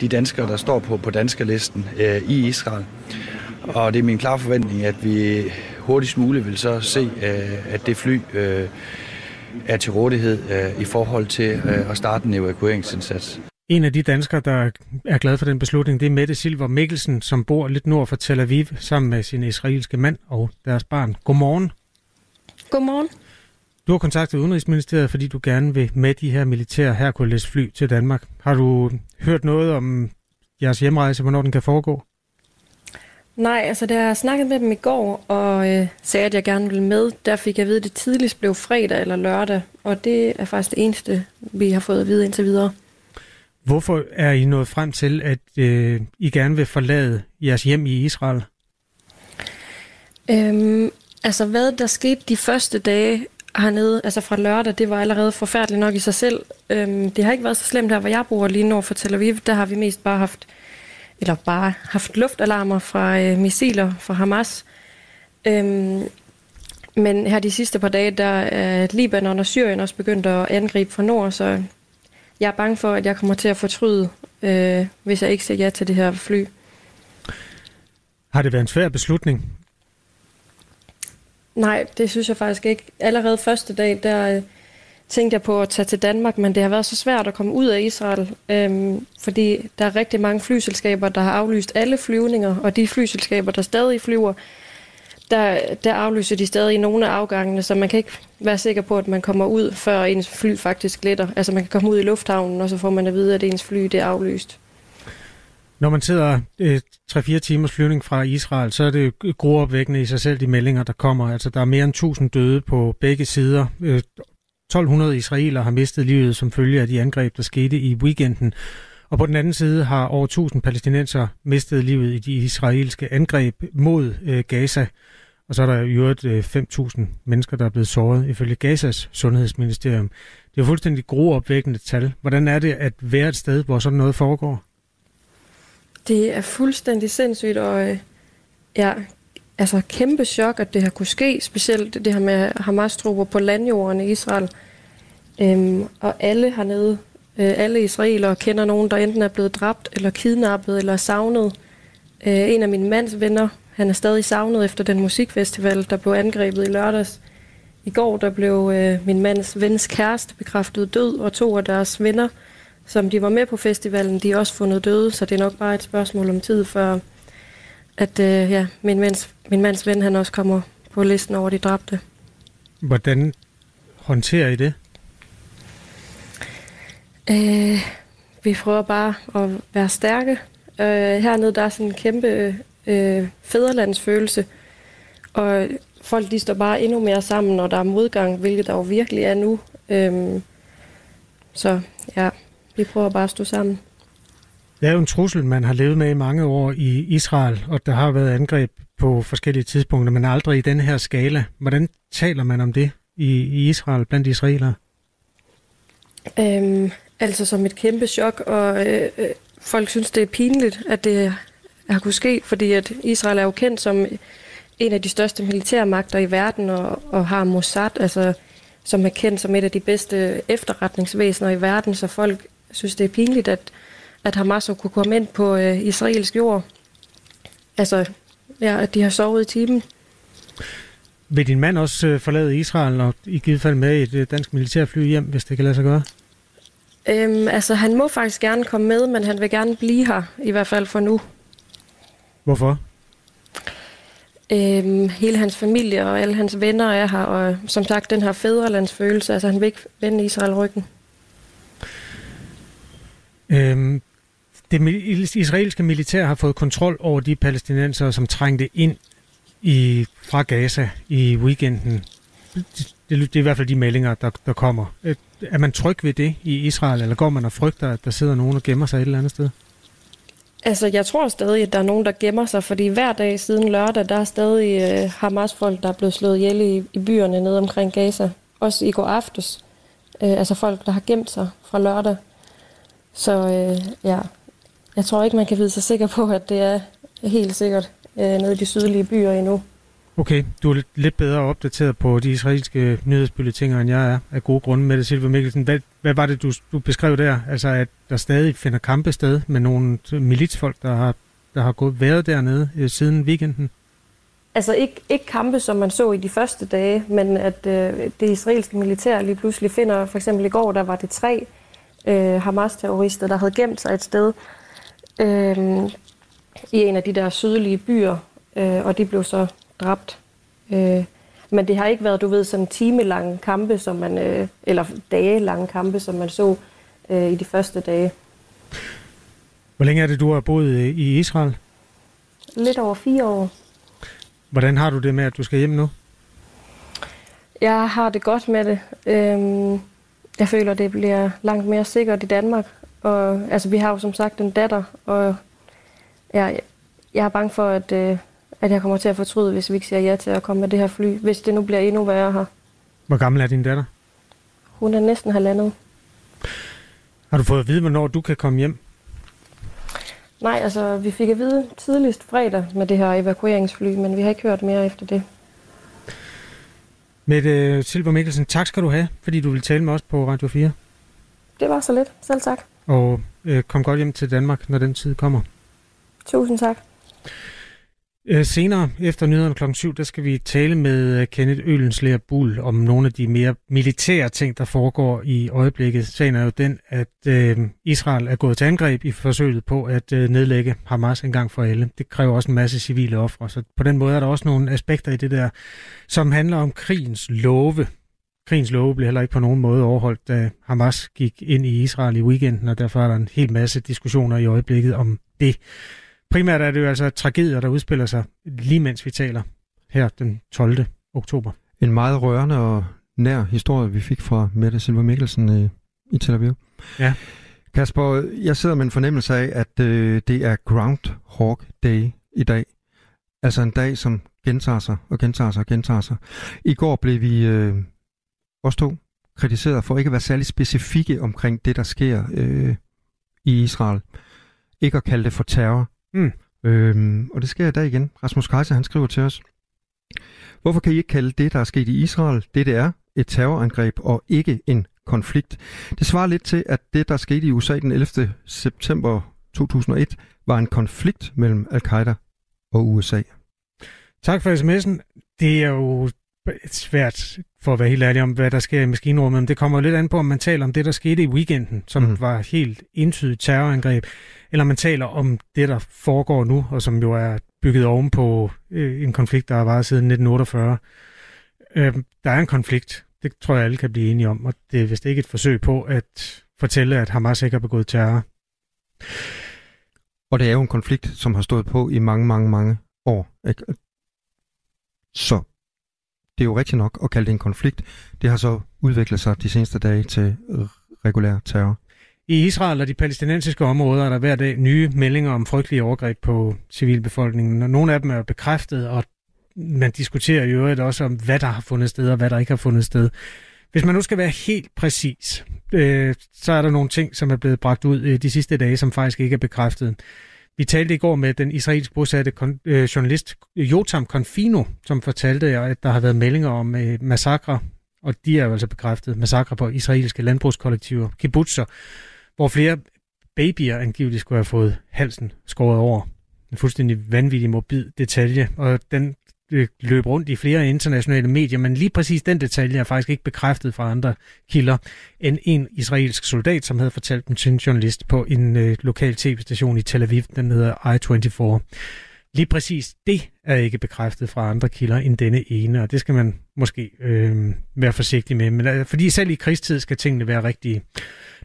de danskere, der står på, på danskerlisten øh, i Israel. Og det er min klare forventning, at vi hurtigst muligt vil så se, øh, at det fly øh, er til rådighed øh, i forhold til øh, at starte en evakueringsindsats. En af de danskere, der er glad for den beslutning, det er Mette Silver Mikkelsen, som bor lidt nord for Tel Aviv sammen med sin israelske mand og deres barn. Godmorgen. Godmorgen. Du har kontaktet Udenrigsministeriet, fordi du gerne vil med de her militære Hercules fly til Danmark. Har du hørt noget om jeres hjemrejse, hvornår den kan foregå? Nej, altså da jeg snakkede med dem i går og øh, sagde, at jeg gerne ville med, der fik jeg at vide, at det tidligst blev fredag eller lørdag, og det er faktisk det eneste, vi har fået at vide indtil videre. Hvorfor er I nået frem til, at øh, I gerne vil forlade jeres hjem i Israel? Øhm, altså hvad der skete de første dage hernede, altså fra lørdag, det var allerede forfærdeligt nok i sig selv. Øhm, det har ikke været så slemt her, hvor jeg bor lige nord for Tel Aviv. Der har vi mest bare haft, eller bare haft luftalarmer fra øh, missiler fra Hamas. Øhm, men her de sidste par dage, der er Libanon og Syrien også begyndt at angribe fra nord, så jeg er bange for, at jeg kommer til at fortryde, øh, hvis jeg ikke siger ja til det her fly. Har det været en svær beslutning? Nej, det synes jeg faktisk ikke. Allerede første dag, der øh, tænkte jeg på at tage til Danmark, men det har været så svært at komme ud af Israel, øh, fordi der er rigtig mange flyselskaber, der har aflyst alle flyvninger, og de flyselskaber, der stadig flyver, der, der aflyser de stadig nogle af afgangene, så man kan ikke være sikker på, at man kommer ud, før ens fly faktisk letter. Altså man kan komme ud i lufthavnen, og så får man at vide, at ens fly det er aflyst. Når man sidder øh, 3-4 timers flyvning fra Israel, så er det gruopvækkende i sig selv de meldinger, der kommer. Altså der er mere end 1000 døde på begge sider. Øh, 1200 israeler har mistet livet som følge af de angreb, der skete i weekenden. Og på den anden side har over 1000 palæstinenser mistet livet i de israelske angreb mod øh, Gaza. Og så er der i øvrigt øh, 5.000 mennesker, der er blevet såret ifølge Gazas sundhedsministerium. Det er jo fuldstændig groopvækkende tal. Hvordan er det at være et sted, hvor sådan noget foregår? Det er fuldstændig sindssygt, og øh, ja, altså kæmpe chok, at det har kunne ske, specielt det her med Hamas-trupper på landjorden i Israel. Øhm, og alle hernede, Øh, alle israelere kender nogen, der enten er blevet dræbt, eller kidnappet, eller savnet. Øh, en af mine mands venner, han er stadig savnet efter den musikfestival, der blev angrebet i lørdags. I går der blev øh, min mands vens kæreste bekræftet død, og to af deres venner, som de var med på festivalen, de er også fundet døde, så det er nok bare et spørgsmål om tid, før at øh, ja, min, mands, min mands ven han også kommer på listen over de dræbte. Hvordan håndterer I det? Øh, vi prøver bare at være stærke. Øh, hernede der er sådan en kæmpe øh, fæderlandsfølelse, og folk de står bare endnu mere sammen, når der er modgang, hvilket der jo virkelig er nu. Øh, så ja, vi prøver bare at stå sammen. Det er jo en trussel, man har levet med i mange år i Israel, og der har været angreb på forskellige tidspunkter, men aldrig i den her skala. Hvordan taler man om det i, i Israel blandt israelere? Øhm, altså som et kæmpe chok, og øh, øh, folk synes, det er pinligt, at det har kunne ske, fordi at Israel er jo kendt som en af de største militærmagter i verden, og, og har Mossad, altså som er kendt som et af de bedste efterretningsvæsener i verden, så folk synes, det er pinligt, at, at Hamas kunne komme ind på øh, israelsk jord. Altså, ja, at de har sovet i timen. Vil din mand også øh, forlade Israel og i givet fald med et øh, dansk militærfly hjem, hvis det kan lade sig gøre? Øhm, altså, han må faktisk gerne komme med, men han vil gerne blive her, i hvert fald for nu. Hvorfor? Øhm, hele hans familie og alle hans venner er her, og som sagt, den her fædrelandsfølelse, altså han vil ikke vende Israel ryggen. Øhm, det israelske militær har fået kontrol over de palæstinenser, som trængte ind i, fra Gaza i weekenden. Det, det er i hvert fald de meldinger, der, der kommer. Er man tryg ved det i Israel, eller går man og frygter, at der sidder nogen og gemmer sig et eller andet sted? Altså, jeg tror stadig, at der er nogen, der gemmer sig, fordi hver dag siden lørdag, der er stadig øh, Hamas-folk, der er blevet slået ihjel i, i byerne nede omkring Gaza. Også i går aftes. Øh, altså folk, der har gemt sig fra lørdag. Så øh, ja, jeg tror ikke, man kan vide sig sikker på, at det er helt sikkert øh, nede i de sydlige byer endnu. Okay, du er lidt bedre opdateret på de israelske nyhedsbulletiner, end jeg er, af gode grunde. med det, Silva Mikkelsen, hvad, hvad var det, du, du beskrev der? Altså, at der stadig finder kampe sted med nogle militsfolk, der har, der har gået været dernede øh, siden weekenden? Altså ikke, ikke kampe, som man så i de første dage, men at øh, det israelske militær lige pludselig finder, for eksempel i går, der var det tre øh, Hamas-terrorister, der havde gemt sig et sted øh, i en af de der sydlige byer, øh, og de blev så dræbt. Øh, men det har ikke været, du ved, sådan timelange kampe, som man, øh, eller dage-lange kampe, som man så øh, i de første dage. Hvor længe er det, du har boet øh, i Israel? Lidt over fire år. Hvordan har du det med, at du skal hjem nu? Jeg har det godt med det. Øhm, jeg føler, det bliver langt mere sikkert i Danmark. Og, altså, vi har jo som sagt en datter, og jeg, jeg er bange for, at, øh, at jeg kommer til at fortryde, hvis vi ikke siger ja til at komme med det her fly, hvis det nu bliver endnu værre her. Hvor gammel er din datter? Hun er næsten halvandet. Har du fået at vide, hvornår du kan komme hjem? Nej, altså vi fik at vide tidligst fredag med det her evakueringsfly, men vi har ikke hørt mere efter det. Mette Silver Mikkelsen, tak skal du have, fordi du vil tale med os på Radio 4. Det var så lidt. Selv tak. Og øh, kom godt hjem til Danmark, når den tid kommer. Tusind tak. Øh, senere, efter nyhederne kl. 7, der skal vi tale med øh, Kenneth Ølenslæger Bull om nogle af de mere militære ting, der foregår i øjeblikket. Sagen er jo den, at øh, Israel er gået til angreb i forsøget på at øh, nedlægge Hamas en gang for alle. Det kræver også en masse civile ofre, så på den måde er der også nogle aspekter i det der, som handler om krigens love. Krigens love blev heller ikke på nogen måde overholdt, da Hamas gik ind i Israel i weekenden, og derfor er der en hel masse diskussioner i øjeblikket om det. Primært er det jo altså tragedier, der udspiller sig lige mens vi taler her den 12. oktober. En meget rørende og nær historie, vi fik fra Mette Silva Mikkelsen i, i Tel Aviv. Ja. Kasper, jeg sidder med en fornemmelse af, at øh, det er Groundhog Day i dag. Altså en dag, som gentager sig og gentager sig og gentager sig. I går blev vi øh, også to kritiseret for ikke at være særlig specifikke omkring det, der sker øh, i Israel. Ikke at kalde det for terror. Mm. Øhm, og det sker i dag igen. Rasmus Kaiser, han skriver til os. Hvorfor kan I ikke kalde det, der er sket i Israel, det det er, et terrorangreb og ikke en konflikt? Det svarer lidt til, at det, der skete i USA den 11. september 2001, var en konflikt mellem al-Qaida og USA. Tak for sms'en. Det er jo svært, for at være helt ærlig om, hvad der sker i maskinrummet, men det kommer lidt an på, om man taler om det, der skete i weekenden, som mm. var helt entydigt terrorangreb, eller man taler om det, der foregår nu, og som jo er bygget oven på øh, en konflikt, der har varet siden 1948. Øh, der er en konflikt, det tror jeg alle kan blive enige om, og det er vist ikke et forsøg på at fortælle, at Hamas ikke har begået terror. Og det er jo en konflikt, som har stået på i mange, mange, mange år. Ikke? Så det er jo rigtigt nok at kalde det en konflikt. Det har så udviklet sig de seneste dage til regulær terror. I Israel og de palæstinensiske områder er der hver dag nye meldinger om frygtelige overgreb på civilbefolkningen. Nogle af dem er bekræftet, og man diskuterer i øvrigt også om, hvad der har fundet sted og hvad der ikke har fundet sted. Hvis man nu skal være helt præcis, øh, så er der nogle ting, som er blevet bragt ud øh, de sidste dage, som faktisk ikke er bekræftet. Vi talte i går med den israelsk bosatte kon- øh, journalist Jotam Confino, som fortalte, at der har været meldinger om øh, massakre og de er jo altså bekræftet, massakre på israelske landbrugskollektiver, kibbutzer, hvor flere babyer angiveligt skulle have fået halsen skåret over. En fuldstændig vanvittig morbid detalje, og den Øh, løb rundt i flere internationale medier, men lige præcis den detalje er faktisk ikke bekræftet fra andre kilder end en israelsk soldat, som havde fortalt dem til en journalist på en øh, lokal tv-station i Tel Aviv, den hedder I-24. Lige præcis det er ikke bekræftet fra andre kilder end denne ene, og det skal man måske øh, være forsigtig med. Men, øh, fordi selv i krigstid skal tingene være rigtige.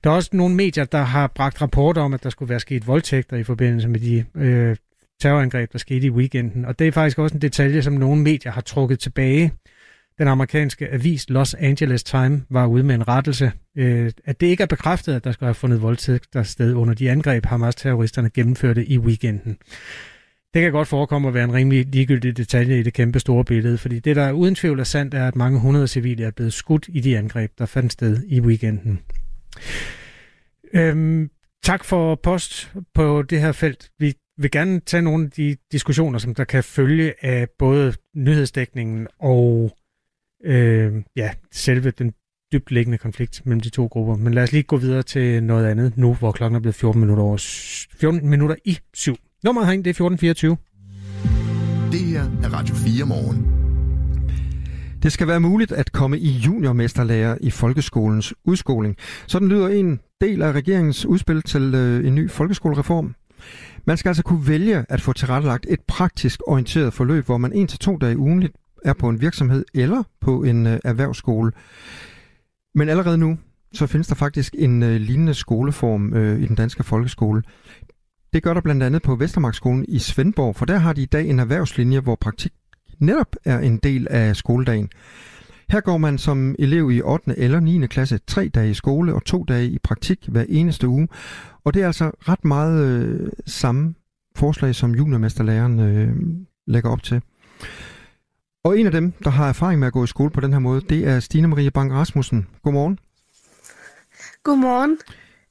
Der er også nogle medier, der har bragt rapporter om, at der skulle være sket voldtægter i forbindelse med de øh, terrorangreb, der skete i weekenden. Og det er faktisk også en detalje, som nogle medier har trukket tilbage. Den amerikanske avis Los Angeles Times var ude med en rettelse, øh, at det ikke er bekræftet, at der skal have fundet voldtægter sted under de angreb, Hamas-terroristerne gennemførte i weekenden. Det kan godt forekomme at være en rimelig ligegyldig detalje i det kæmpe store billede, fordi det, der uden tvivl er sandt, er, at mange hundrede civile er blevet skudt i de angreb, der fandt sted i weekenden. Øhm, tak for post på det her felt. Vi vil gerne tage nogle af de diskussioner, som der kan følge af både nyhedsdækningen og øh, ja, selve den dybt liggende konflikt mellem de to grupper. Men lad os lige gå videre til noget andet nu, hvor klokken er blevet 14 minutter, over 14 minutter i syv. Nummeret herinde, det er 1424. Det her er Radio 4 morgen. Det skal være muligt at komme i juniormesterlærer i folkeskolens udskoling. Sådan lyder en del af regeringens udspil til øh, en ny folkeskolereform. Man skal altså kunne vælge at få tilrettelagt et praktisk orienteret forløb, hvor man en til to dage ugenligt er på en virksomhed eller på en øh, erhvervsskole. Men allerede nu, så findes der faktisk en øh, lignende skoleform øh, i den danske folkeskole. Det gør der blandt andet på Vestermarkskolen i Svendborg, for der har de i dag en erhvervslinje, hvor praktik netop er en del af skoledagen. Her går man som elev i 8. eller 9. klasse tre dage i skole og to dage i praktik hver eneste uge. Og det er altså ret meget øh, samme forslag, som juniormesterlæreren øh, lægger op til. Og en af dem, der har erfaring med at gå i skole på den her måde, det er Stine Marie Bang Rasmussen. Godmorgen. Godmorgen.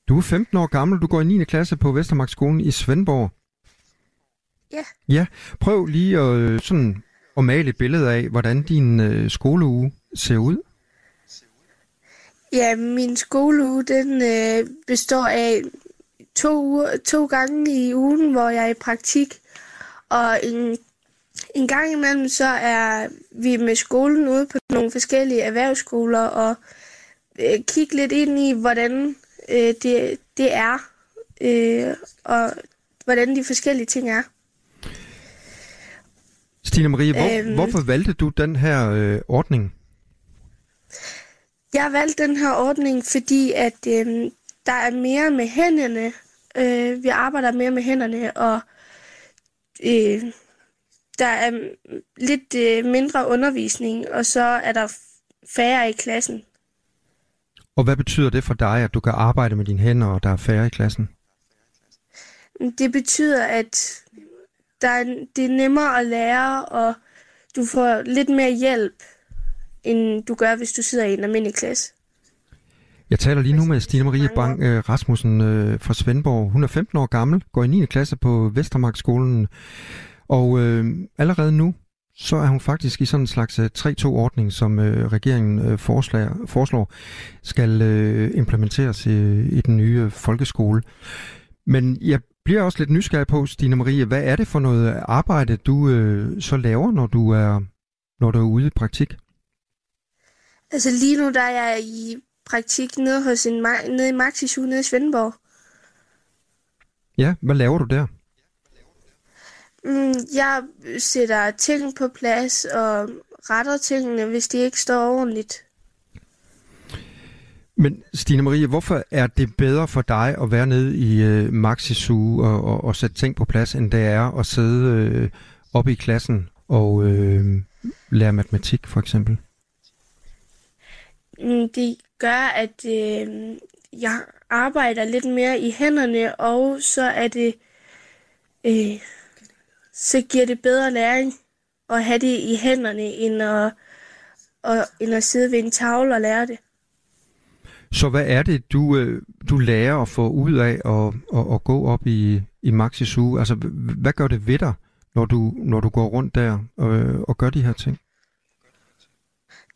Du er 15 år gammel, du går i 9. klasse på Vestermarkskolen i Svendborg. Ja. Ja, prøv lige at, øh, sådan, at male et billede af, hvordan din øh, skoleuge ser ud. Ja, min skoleuge den øh, består af to, uger, to gange i ugen, hvor jeg er i praktik. Og en, en gang imellem, så er vi med skolen ude på nogle forskellige erhvervsskoler og øh, kigge lidt ind i, hvordan øh, det, det er, øh, og hvordan de forskellige ting er. Stine Marie, hvor, øhm, hvorfor valgte du den her øh, ordning? Jeg valgte den her ordning, fordi at øh, der er mere med hænderne. Øh, vi arbejder mere med hænderne, og øh, der er lidt øh, mindre undervisning, og så er der færre i klassen. Og hvad betyder det for dig, at du kan arbejde med dine hænder, og der er færre i klassen? Det betyder, at der er, det er nemmere at lære, og du får lidt mere hjælp, end du gør, hvis du sidder i en almindelig klasse. Jeg taler lige nu med Stine Marie Bang øh, Rasmussen øh, fra Svendborg. Hun er 15 år gammel, går i 9. klasse på Vestermarkskolen, og øh, allerede nu, så er hun faktisk i sådan en slags 3-2-ordning, øh, som øh, regeringen øh, forslag, foreslår, skal øh, implementeres i, i den nye folkeskole. Men jeg bliver også lidt nysgerrig på, Stine Marie, hvad er det for noget arbejde, du øh, så laver, når du er når du er ude i praktik? Altså lige nu, der er jeg i praktik nede, hos en, nede i Maxisu nede i Svendborg. Ja, hvad laver du der? Mm, jeg sætter ting på plads og retter tingene, hvis de ikke står ordentligt. Men Stine Marie, hvorfor er det bedre for dig at være nede i øh, Maxisu og, og, og sætte ting på plads, end det er at sidde øh, oppe i klassen og øh, lære matematik for eksempel? Mm, det gør, at øh, jeg arbejder lidt mere i hænderne, og så er det øh, så giver det bedre læring at have det i hænderne, end at, og, end at sidde ved en tavle og lære det. Så hvad er det, du, øh, du lærer at få ud af at, at, at gå op i, i Maxis uge? Altså, hvad gør det ved dig, når du, når du går rundt der og, og gør de her ting?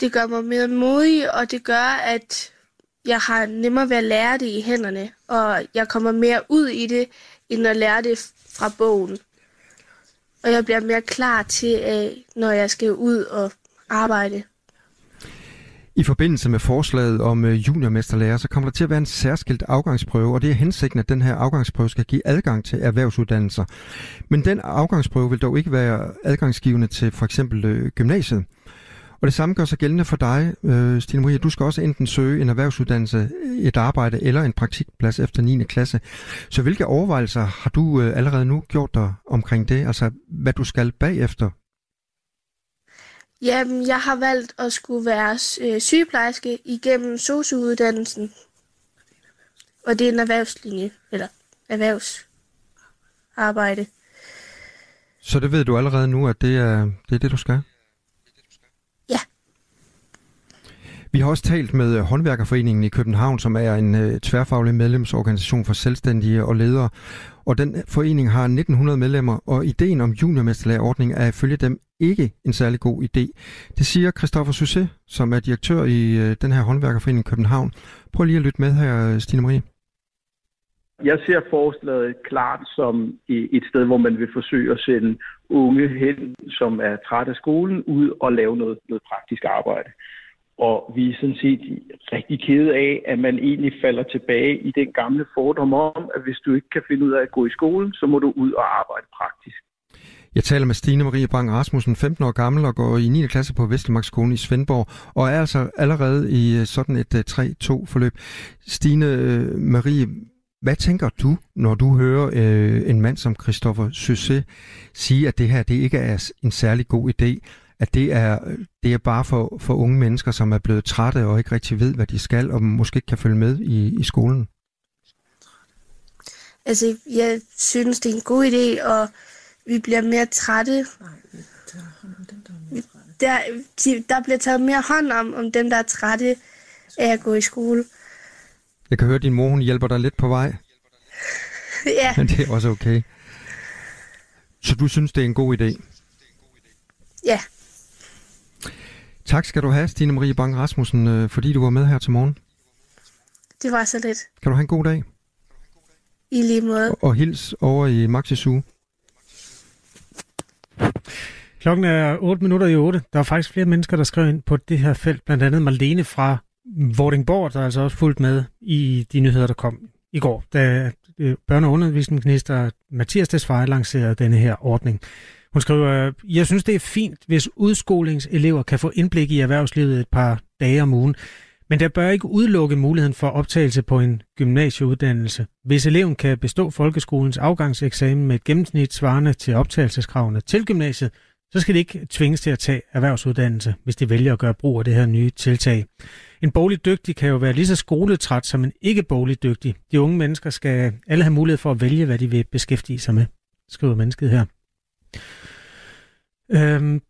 Det gør mig mere modig, og det gør, at jeg har nemmere ved at lære det i hænderne, og jeg kommer mere ud i det, end at lære det fra bogen. Og jeg bliver mere klar til, når jeg skal ud og arbejde. I forbindelse med forslaget om øh, juniormesterlærer, så kommer der til at være en særskilt afgangsprøve, og det er hensigten, at den her afgangsprøve skal give adgang til erhvervsuddannelser. Men den afgangsprøve vil dog ikke være adgangsgivende til for eksempel øh, gymnasiet. Og det samme gør sig gældende for dig, øh, Stine Marie. Du skal også enten søge en erhvervsuddannelse, et arbejde eller en praktikplads efter 9. klasse. Så hvilke overvejelser har du allerede nu gjort dig omkring det? Altså, hvad du skal bagefter Jamen, jeg har valgt at skulle være øh, sygeplejerske igennem sociouddannelsen. Og det er en erhvervslinje, eller erhvervsarbejde. Så det ved du allerede nu, at det er det, er det du skal? Ja. Vi har også talt med øh, Håndværkerforeningen i København, som er en øh, tværfaglig medlemsorganisation for selvstændige og ledere. Og den forening har 1900 medlemmer, og ideen om juniormesterlærerordning er ifølge dem ikke en særlig god idé. Det siger Christoffer Susse, som er direktør i øh, den her håndværkerforening i København. Prøv lige at lytte med her, Stine Marie. Jeg ser forslaget klart som et sted, hvor man vil forsøge at sende unge hen, som er træt af skolen, ud og lave noget, noget praktisk arbejde. Og vi er sådan set rigtig kede af, at man egentlig falder tilbage i den gamle fordom om, at hvis du ikke kan finde ud af at gå i skolen, så må du ud og arbejde praktisk. Jeg taler med Stine Marie Bang Rasmussen, 15 år gammel og går i 9. klasse på Vestmarkskolen i Svendborg, og er altså allerede i øh, sådan et øh, 3-2-forløb. Stine øh, Marie, hvad tænker du, når du hører øh, en mand som Christoffer Søsse sige, at det her det ikke er en særlig god idé? At det er, det er bare for, for unge mennesker, som er blevet trætte og ikke rigtig ved, hvad de skal, og måske ikke kan følge med i, i skolen? Altså, jeg synes, det er en god idé, og vi bliver mere trætte. Der, der bliver taget mere hånd om, om dem, der er trætte af at gå i skole. Jeg kan høre, at din mor hun hjælper dig lidt på vej. <laughs> ja. Men det er også okay. Så du synes, det er en god idé? Ja. Tak skal du have, Stine Marie Bang Rasmussen, øh, fordi du var med her til morgen. Det var så lidt. Kan du have en god dag? I lige måde. Og, og hils over i Maxi Zoo. Klokken er 8 minutter i 8. Der er faktisk flere mennesker, der skriver ind på det her felt. Blandt andet Marlene fra Vordingborg, der er altså også fulgt med i de nyheder, der kom i går, da øh, børne- og undervisningsminister Mathias Tesfaye lancerede denne her ordning. Hun skriver, øh, jeg synes, det er fint, hvis udskolingselever kan få indblik i erhvervslivet et par dage om ugen, men der bør ikke udelukke muligheden for optagelse på en gymnasieuddannelse. Hvis eleven kan bestå folkeskolens afgangseksamen med et gennemsnit svarende til optagelseskravene til gymnasiet, så skal de ikke tvinges til at tage erhvervsuddannelse, hvis de vælger at gøre brug af det her nye tiltag. En boglig dygtig kan jo være lige så skoletræt som en ikke boglig dygtig. De unge mennesker skal alle have mulighed for at vælge, hvad de vil beskæftige sig med, skriver mennesket her. Øhm,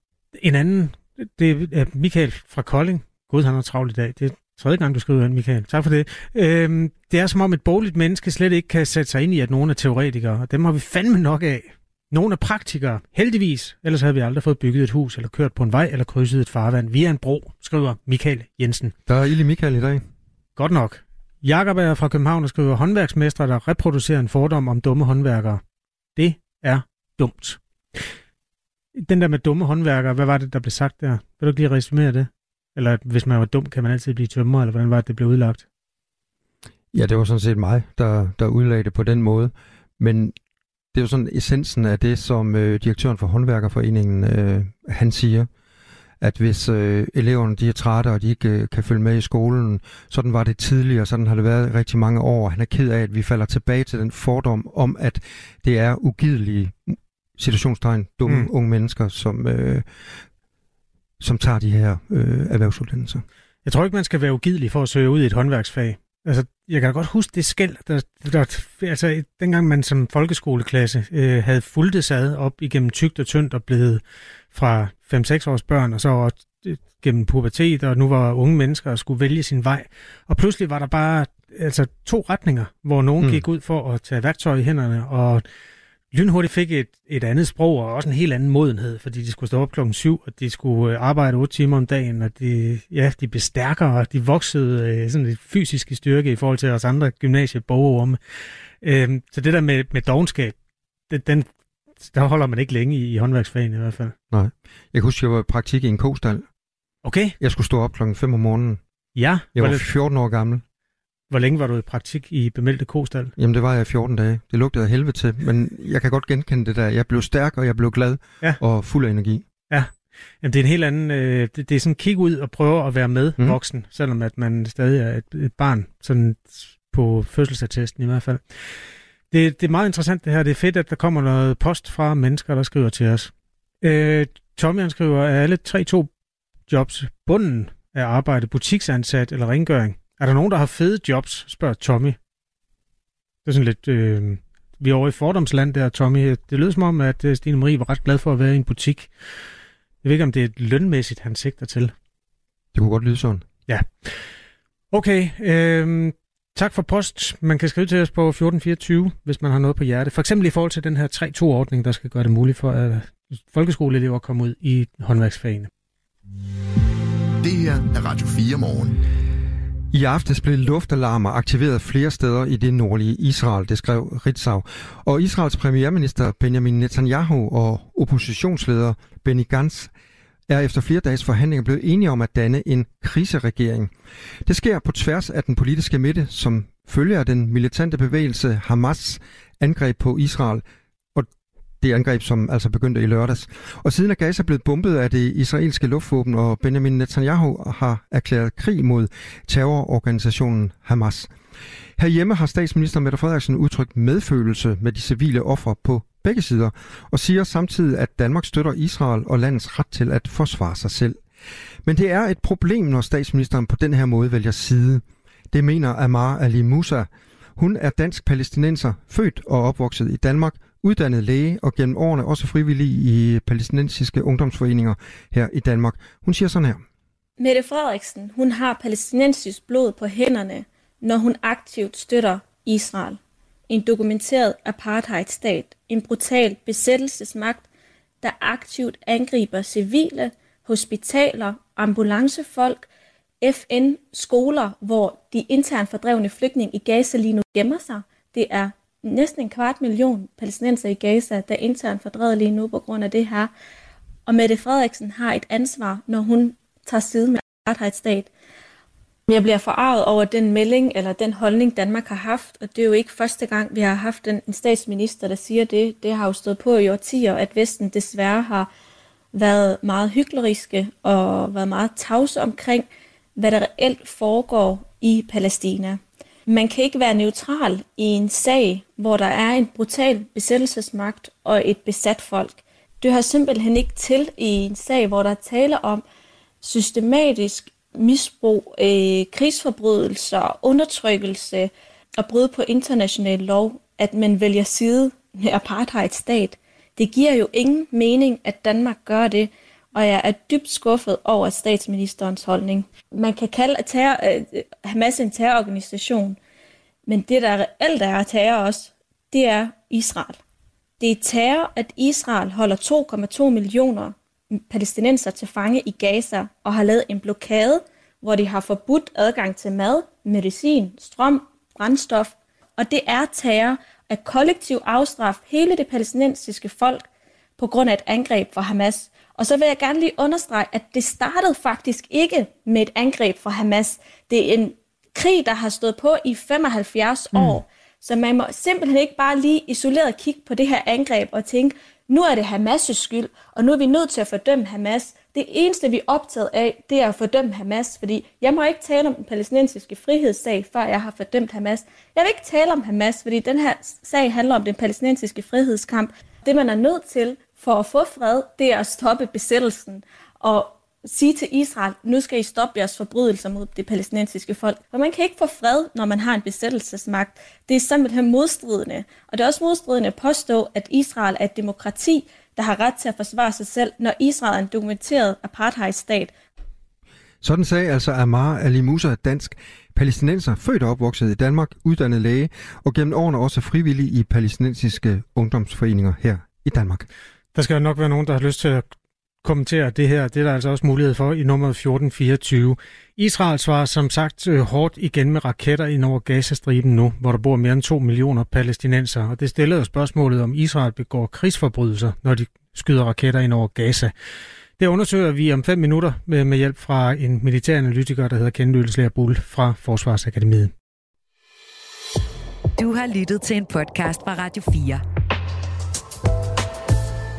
en anden, det er Michael fra Kolding. Gud, han har travlt i dag. Det er tredje gang, du skriver ind, Michael. Tak for det. Øhm, det er som om et borgerligt menneske slet ikke kan sætte sig ind i, at nogen er teoretikere. Og dem har vi fandme nok af. Nogle er praktikere, heldigvis. Ellers havde vi aldrig fået bygget et hus, eller kørt på en vej, eller krydset et farvand via en bro, skriver Michael Jensen. Der er ild i Michael i dag. Godt nok. Jakob er fra København og skriver håndværksmestre, der reproducerer en fordom om dumme håndværkere. Det er dumt. Den der med dumme håndværkere, hvad var det, der blev sagt der? Vil du ikke lige resumere det? Eller hvis man var dum, kan man altid blive tømmer, eller hvordan var det, det blev udlagt? Ja, det var sådan set mig, der, der udlagde det på den måde. Men det er jo sådan essensen af det, som øh, direktøren for håndværkerforeningen, øh, han siger, at hvis øh, eleverne de er trætte, og de ikke øh, kan følge med i skolen, sådan var det tidligere, sådan har det været rigtig mange år. Han er ked af, at vi falder tilbage til den fordom om, at det er ugidelige situationstegn, dumme mm. unge mennesker, som, øh, som tager de her øh, erhvervsuddannelser. Jeg tror ikke, man skal være ugidelig for at søge ud i et håndværksfag. Altså, jeg kan da godt huske det skæld, der, der, altså dengang man som folkeskoleklasse øh, havde fulgt sad op igennem tygt og tyndt og blevet fra 5-6 års børn, og så også øh, gennem pubertet, og nu var unge mennesker og skulle vælge sin vej. Og pludselig var der bare altså to retninger, hvor nogen mm. gik ud for at tage værktøj i hænderne og lynhurtigt fik et, et andet sprog og også en helt anden modenhed, fordi de skulle stå op klokken syv, og de skulle øh, arbejde otte timer om dagen, og de, ja, de blev stærkere, og de voksede øh, sådan lidt fysiske styrke i forhold til os andre gymnasieborgere. Øhm, så det der med, med dogenskab, det, den, der holder man ikke længe i, i håndværksfagen i hvert fald. Nej. Jeg kan huske, jeg var i praktik i en kostal. Okay. Jeg skulle stå op klokken 5 om morgenen. Ja. Jeg var 14 år gammel. Hvor længe var du i praktik i bemeldte kostal? Jamen, det var jeg i 14 dage. Det lugtede af helvede til, men jeg kan godt genkende det der. Jeg blev stærk, og jeg blev glad ja. og fuld af energi. Ja. Jamen, det er en helt anden... Øh, det, det er sådan kig ud og prøve at være med mm. voksen, selvom at man stadig er et, et barn, sådan på fødselsattesten i hvert fald. Det, det er meget interessant det her. Det er fedt, at der kommer noget post fra mennesker, der skriver til os. Øh, Tommy han skriver, at alle tre to jobs bunden af arbejde, butiksansat eller rengøring. Er der nogen, der har fede jobs, spørger Tommy. Det er sådan lidt... Øh, vi er over i fordomsland der, Tommy. Det lyder som om, at øh, Stine Marie var ret glad for at være i en butik. Jeg ved ikke, om det er lønmæssigt, han sigter til. Det kunne godt lyde sådan. Ja. Okay, øh, tak for post. Man kan skrive til os på 1424, hvis man har noget på hjerte. For eksempel i forhold til den her 3-2-ordning, der skal gøre det muligt for at folkeskoleelever komme ud i håndværksfagene. Det her er Radio 4 morgen. I aftes blev luftalarmer aktiveret flere steder i det nordlige Israel, det skrev Ritzau. Og Israels premierminister Benjamin Netanyahu og oppositionsleder Benny Gantz er efter flere dages forhandlinger blevet enige om at danne en kriseregering. Det sker på tværs af den politiske midte, som følger den militante bevægelse Hamas angreb på Israel det angreb, som altså begyndte i lørdags. Og siden er Gaza blevet bombet af det israelske luftvåben, og Benjamin Netanyahu har erklæret krig mod terrororganisationen Hamas. Herhjemme har statsminister Mette Frederiksen udtrykt medfølelse med de civile ofre på begge sider, og siger samtidig, at Danmark støtter Israel og landets ret til at forsvare sig selv. Men det er et problem, når statsministeren på den her måde vælger side. Det mener Amar Ali Musa. Hun er dansk-palæstinenser, født og opvokset i Danmark, uddannet læge og gennem årene også frivillig i palæstinensiske ungdomsforeninger her i Danmark. Hun siger sådan her. Mette Frederiksen, hun har palæstinensisk blod på hænderne, når hun aktivt støtter Israel. En dokumenteret apartheidstat, en brutal besættelsesmagt, der aktivt angriber civile, hospitaler, ambulancefolk, FN, skoler, hvor de internt fordrevne flygtninge i Gaza lige nu gemmer sig. Det er næsten en kvart million palæstinenser i Gaza, der internt fordrevet lige nu på grund af det her. Og Mette Frederiksen har et ansvar, når hun tager side med apartheidstat. Jeg bliver forarvet over den melding eller den holdning, Danmark har haft, og det er jo ikke første gang, vi har haft en, en statsminister, der siger det. Det har jo stået på i årtier, at Vesten desværre har været meget hykleriske og været meget tavse omkring, hvad der reelt foregår i Palæstina. Man kan ikke være neutral i en sag, hvor der er en brutal besættelsesmagt og et besat folk. Det hører simpelthen ikke til i en sag, hvor der taler om systematisk misbrug, øh, krigsforbrydelser, undertrykkelse og brud på international lov, at man vælger side med apartheidstat. Det giver jo ingen mening, at Danmark gør det, og jeg er dybt skuffet over statsministerens holdning. Man kan kalde terror, uh, Hamas en terrororganisation, men det, der reelt er terror også, det er Israel. Det er terror, at Israel holder 2,2 millioner palæstinenser til fange i Gaza og har lavet en blokade, hvor de har forbudt adgang til mad, medicin, strøm, brændstof. Og det er terror at kollektiv afstraf hele det palæstinensiske folk på grund af et angreb fra Hamas. Og så vil jeg gerne lige understrege, at det startede faktisk ikke med et angreb fra Hamas. Det er en krig, der har stået på i 75 mm. år. Så man må simpelthen ikke bare lige isoleret kigge på det her angreb og tænke, nu er det Hamas' skyld, og nu er vi nødt til at fordømme Hamas. Det eneste, vi er optaget af, det er at fordømme Hamas, fordi jeg må ikke tale om den palæstinensiske frihedssag, før jeg har fordømt Hamas. Jeg vil ikke tale om Hamas, fordi den her sag handler om den palæstinensiske frihedskamp. Det, man er nødt til for at få fred, det er at stoppe besættelsen og sige til Israel, nu skal I stoppe jeres forbrydelser mod det palæstinensiske folk. For man kan ikke få fred, når man har en besættelsesmagt. Det er simpelthen modstridende. Og det er også modstridende at påstå, at Israel er et demokrati, der har ret til at forsvare sig selv, når Israel er en dokumenteret apartheidstat. Sådan sagde altså Amar Ali Musa, dansk palæstinenser, født og opvokset i Danmark, uddannet læge og gennem årene også frivillig i palæstinensiske ungdomsforeninger her i Danmark. Der skal nok være nogen, der har lyst til at kommentere det her. Det er der altså også mulighed for i nummer 1424. Israel svarer som sagt øh, hårdt igen med raketter ind over Gazastriben nu, hvor der bor mere end 2 millioner palæstinenser. Og det stiller jo spørgsmålet, om Israel begår krigsforbrydelser, når de skyder raketter ind over Gaza. Det undersøger vi om fem minutter med, med hjælp fra en militæranalytiker, der hedder Ken Lølsler Bull fra Forsvarsakademiet. Du har lyttet til en podcast fra Radio 4.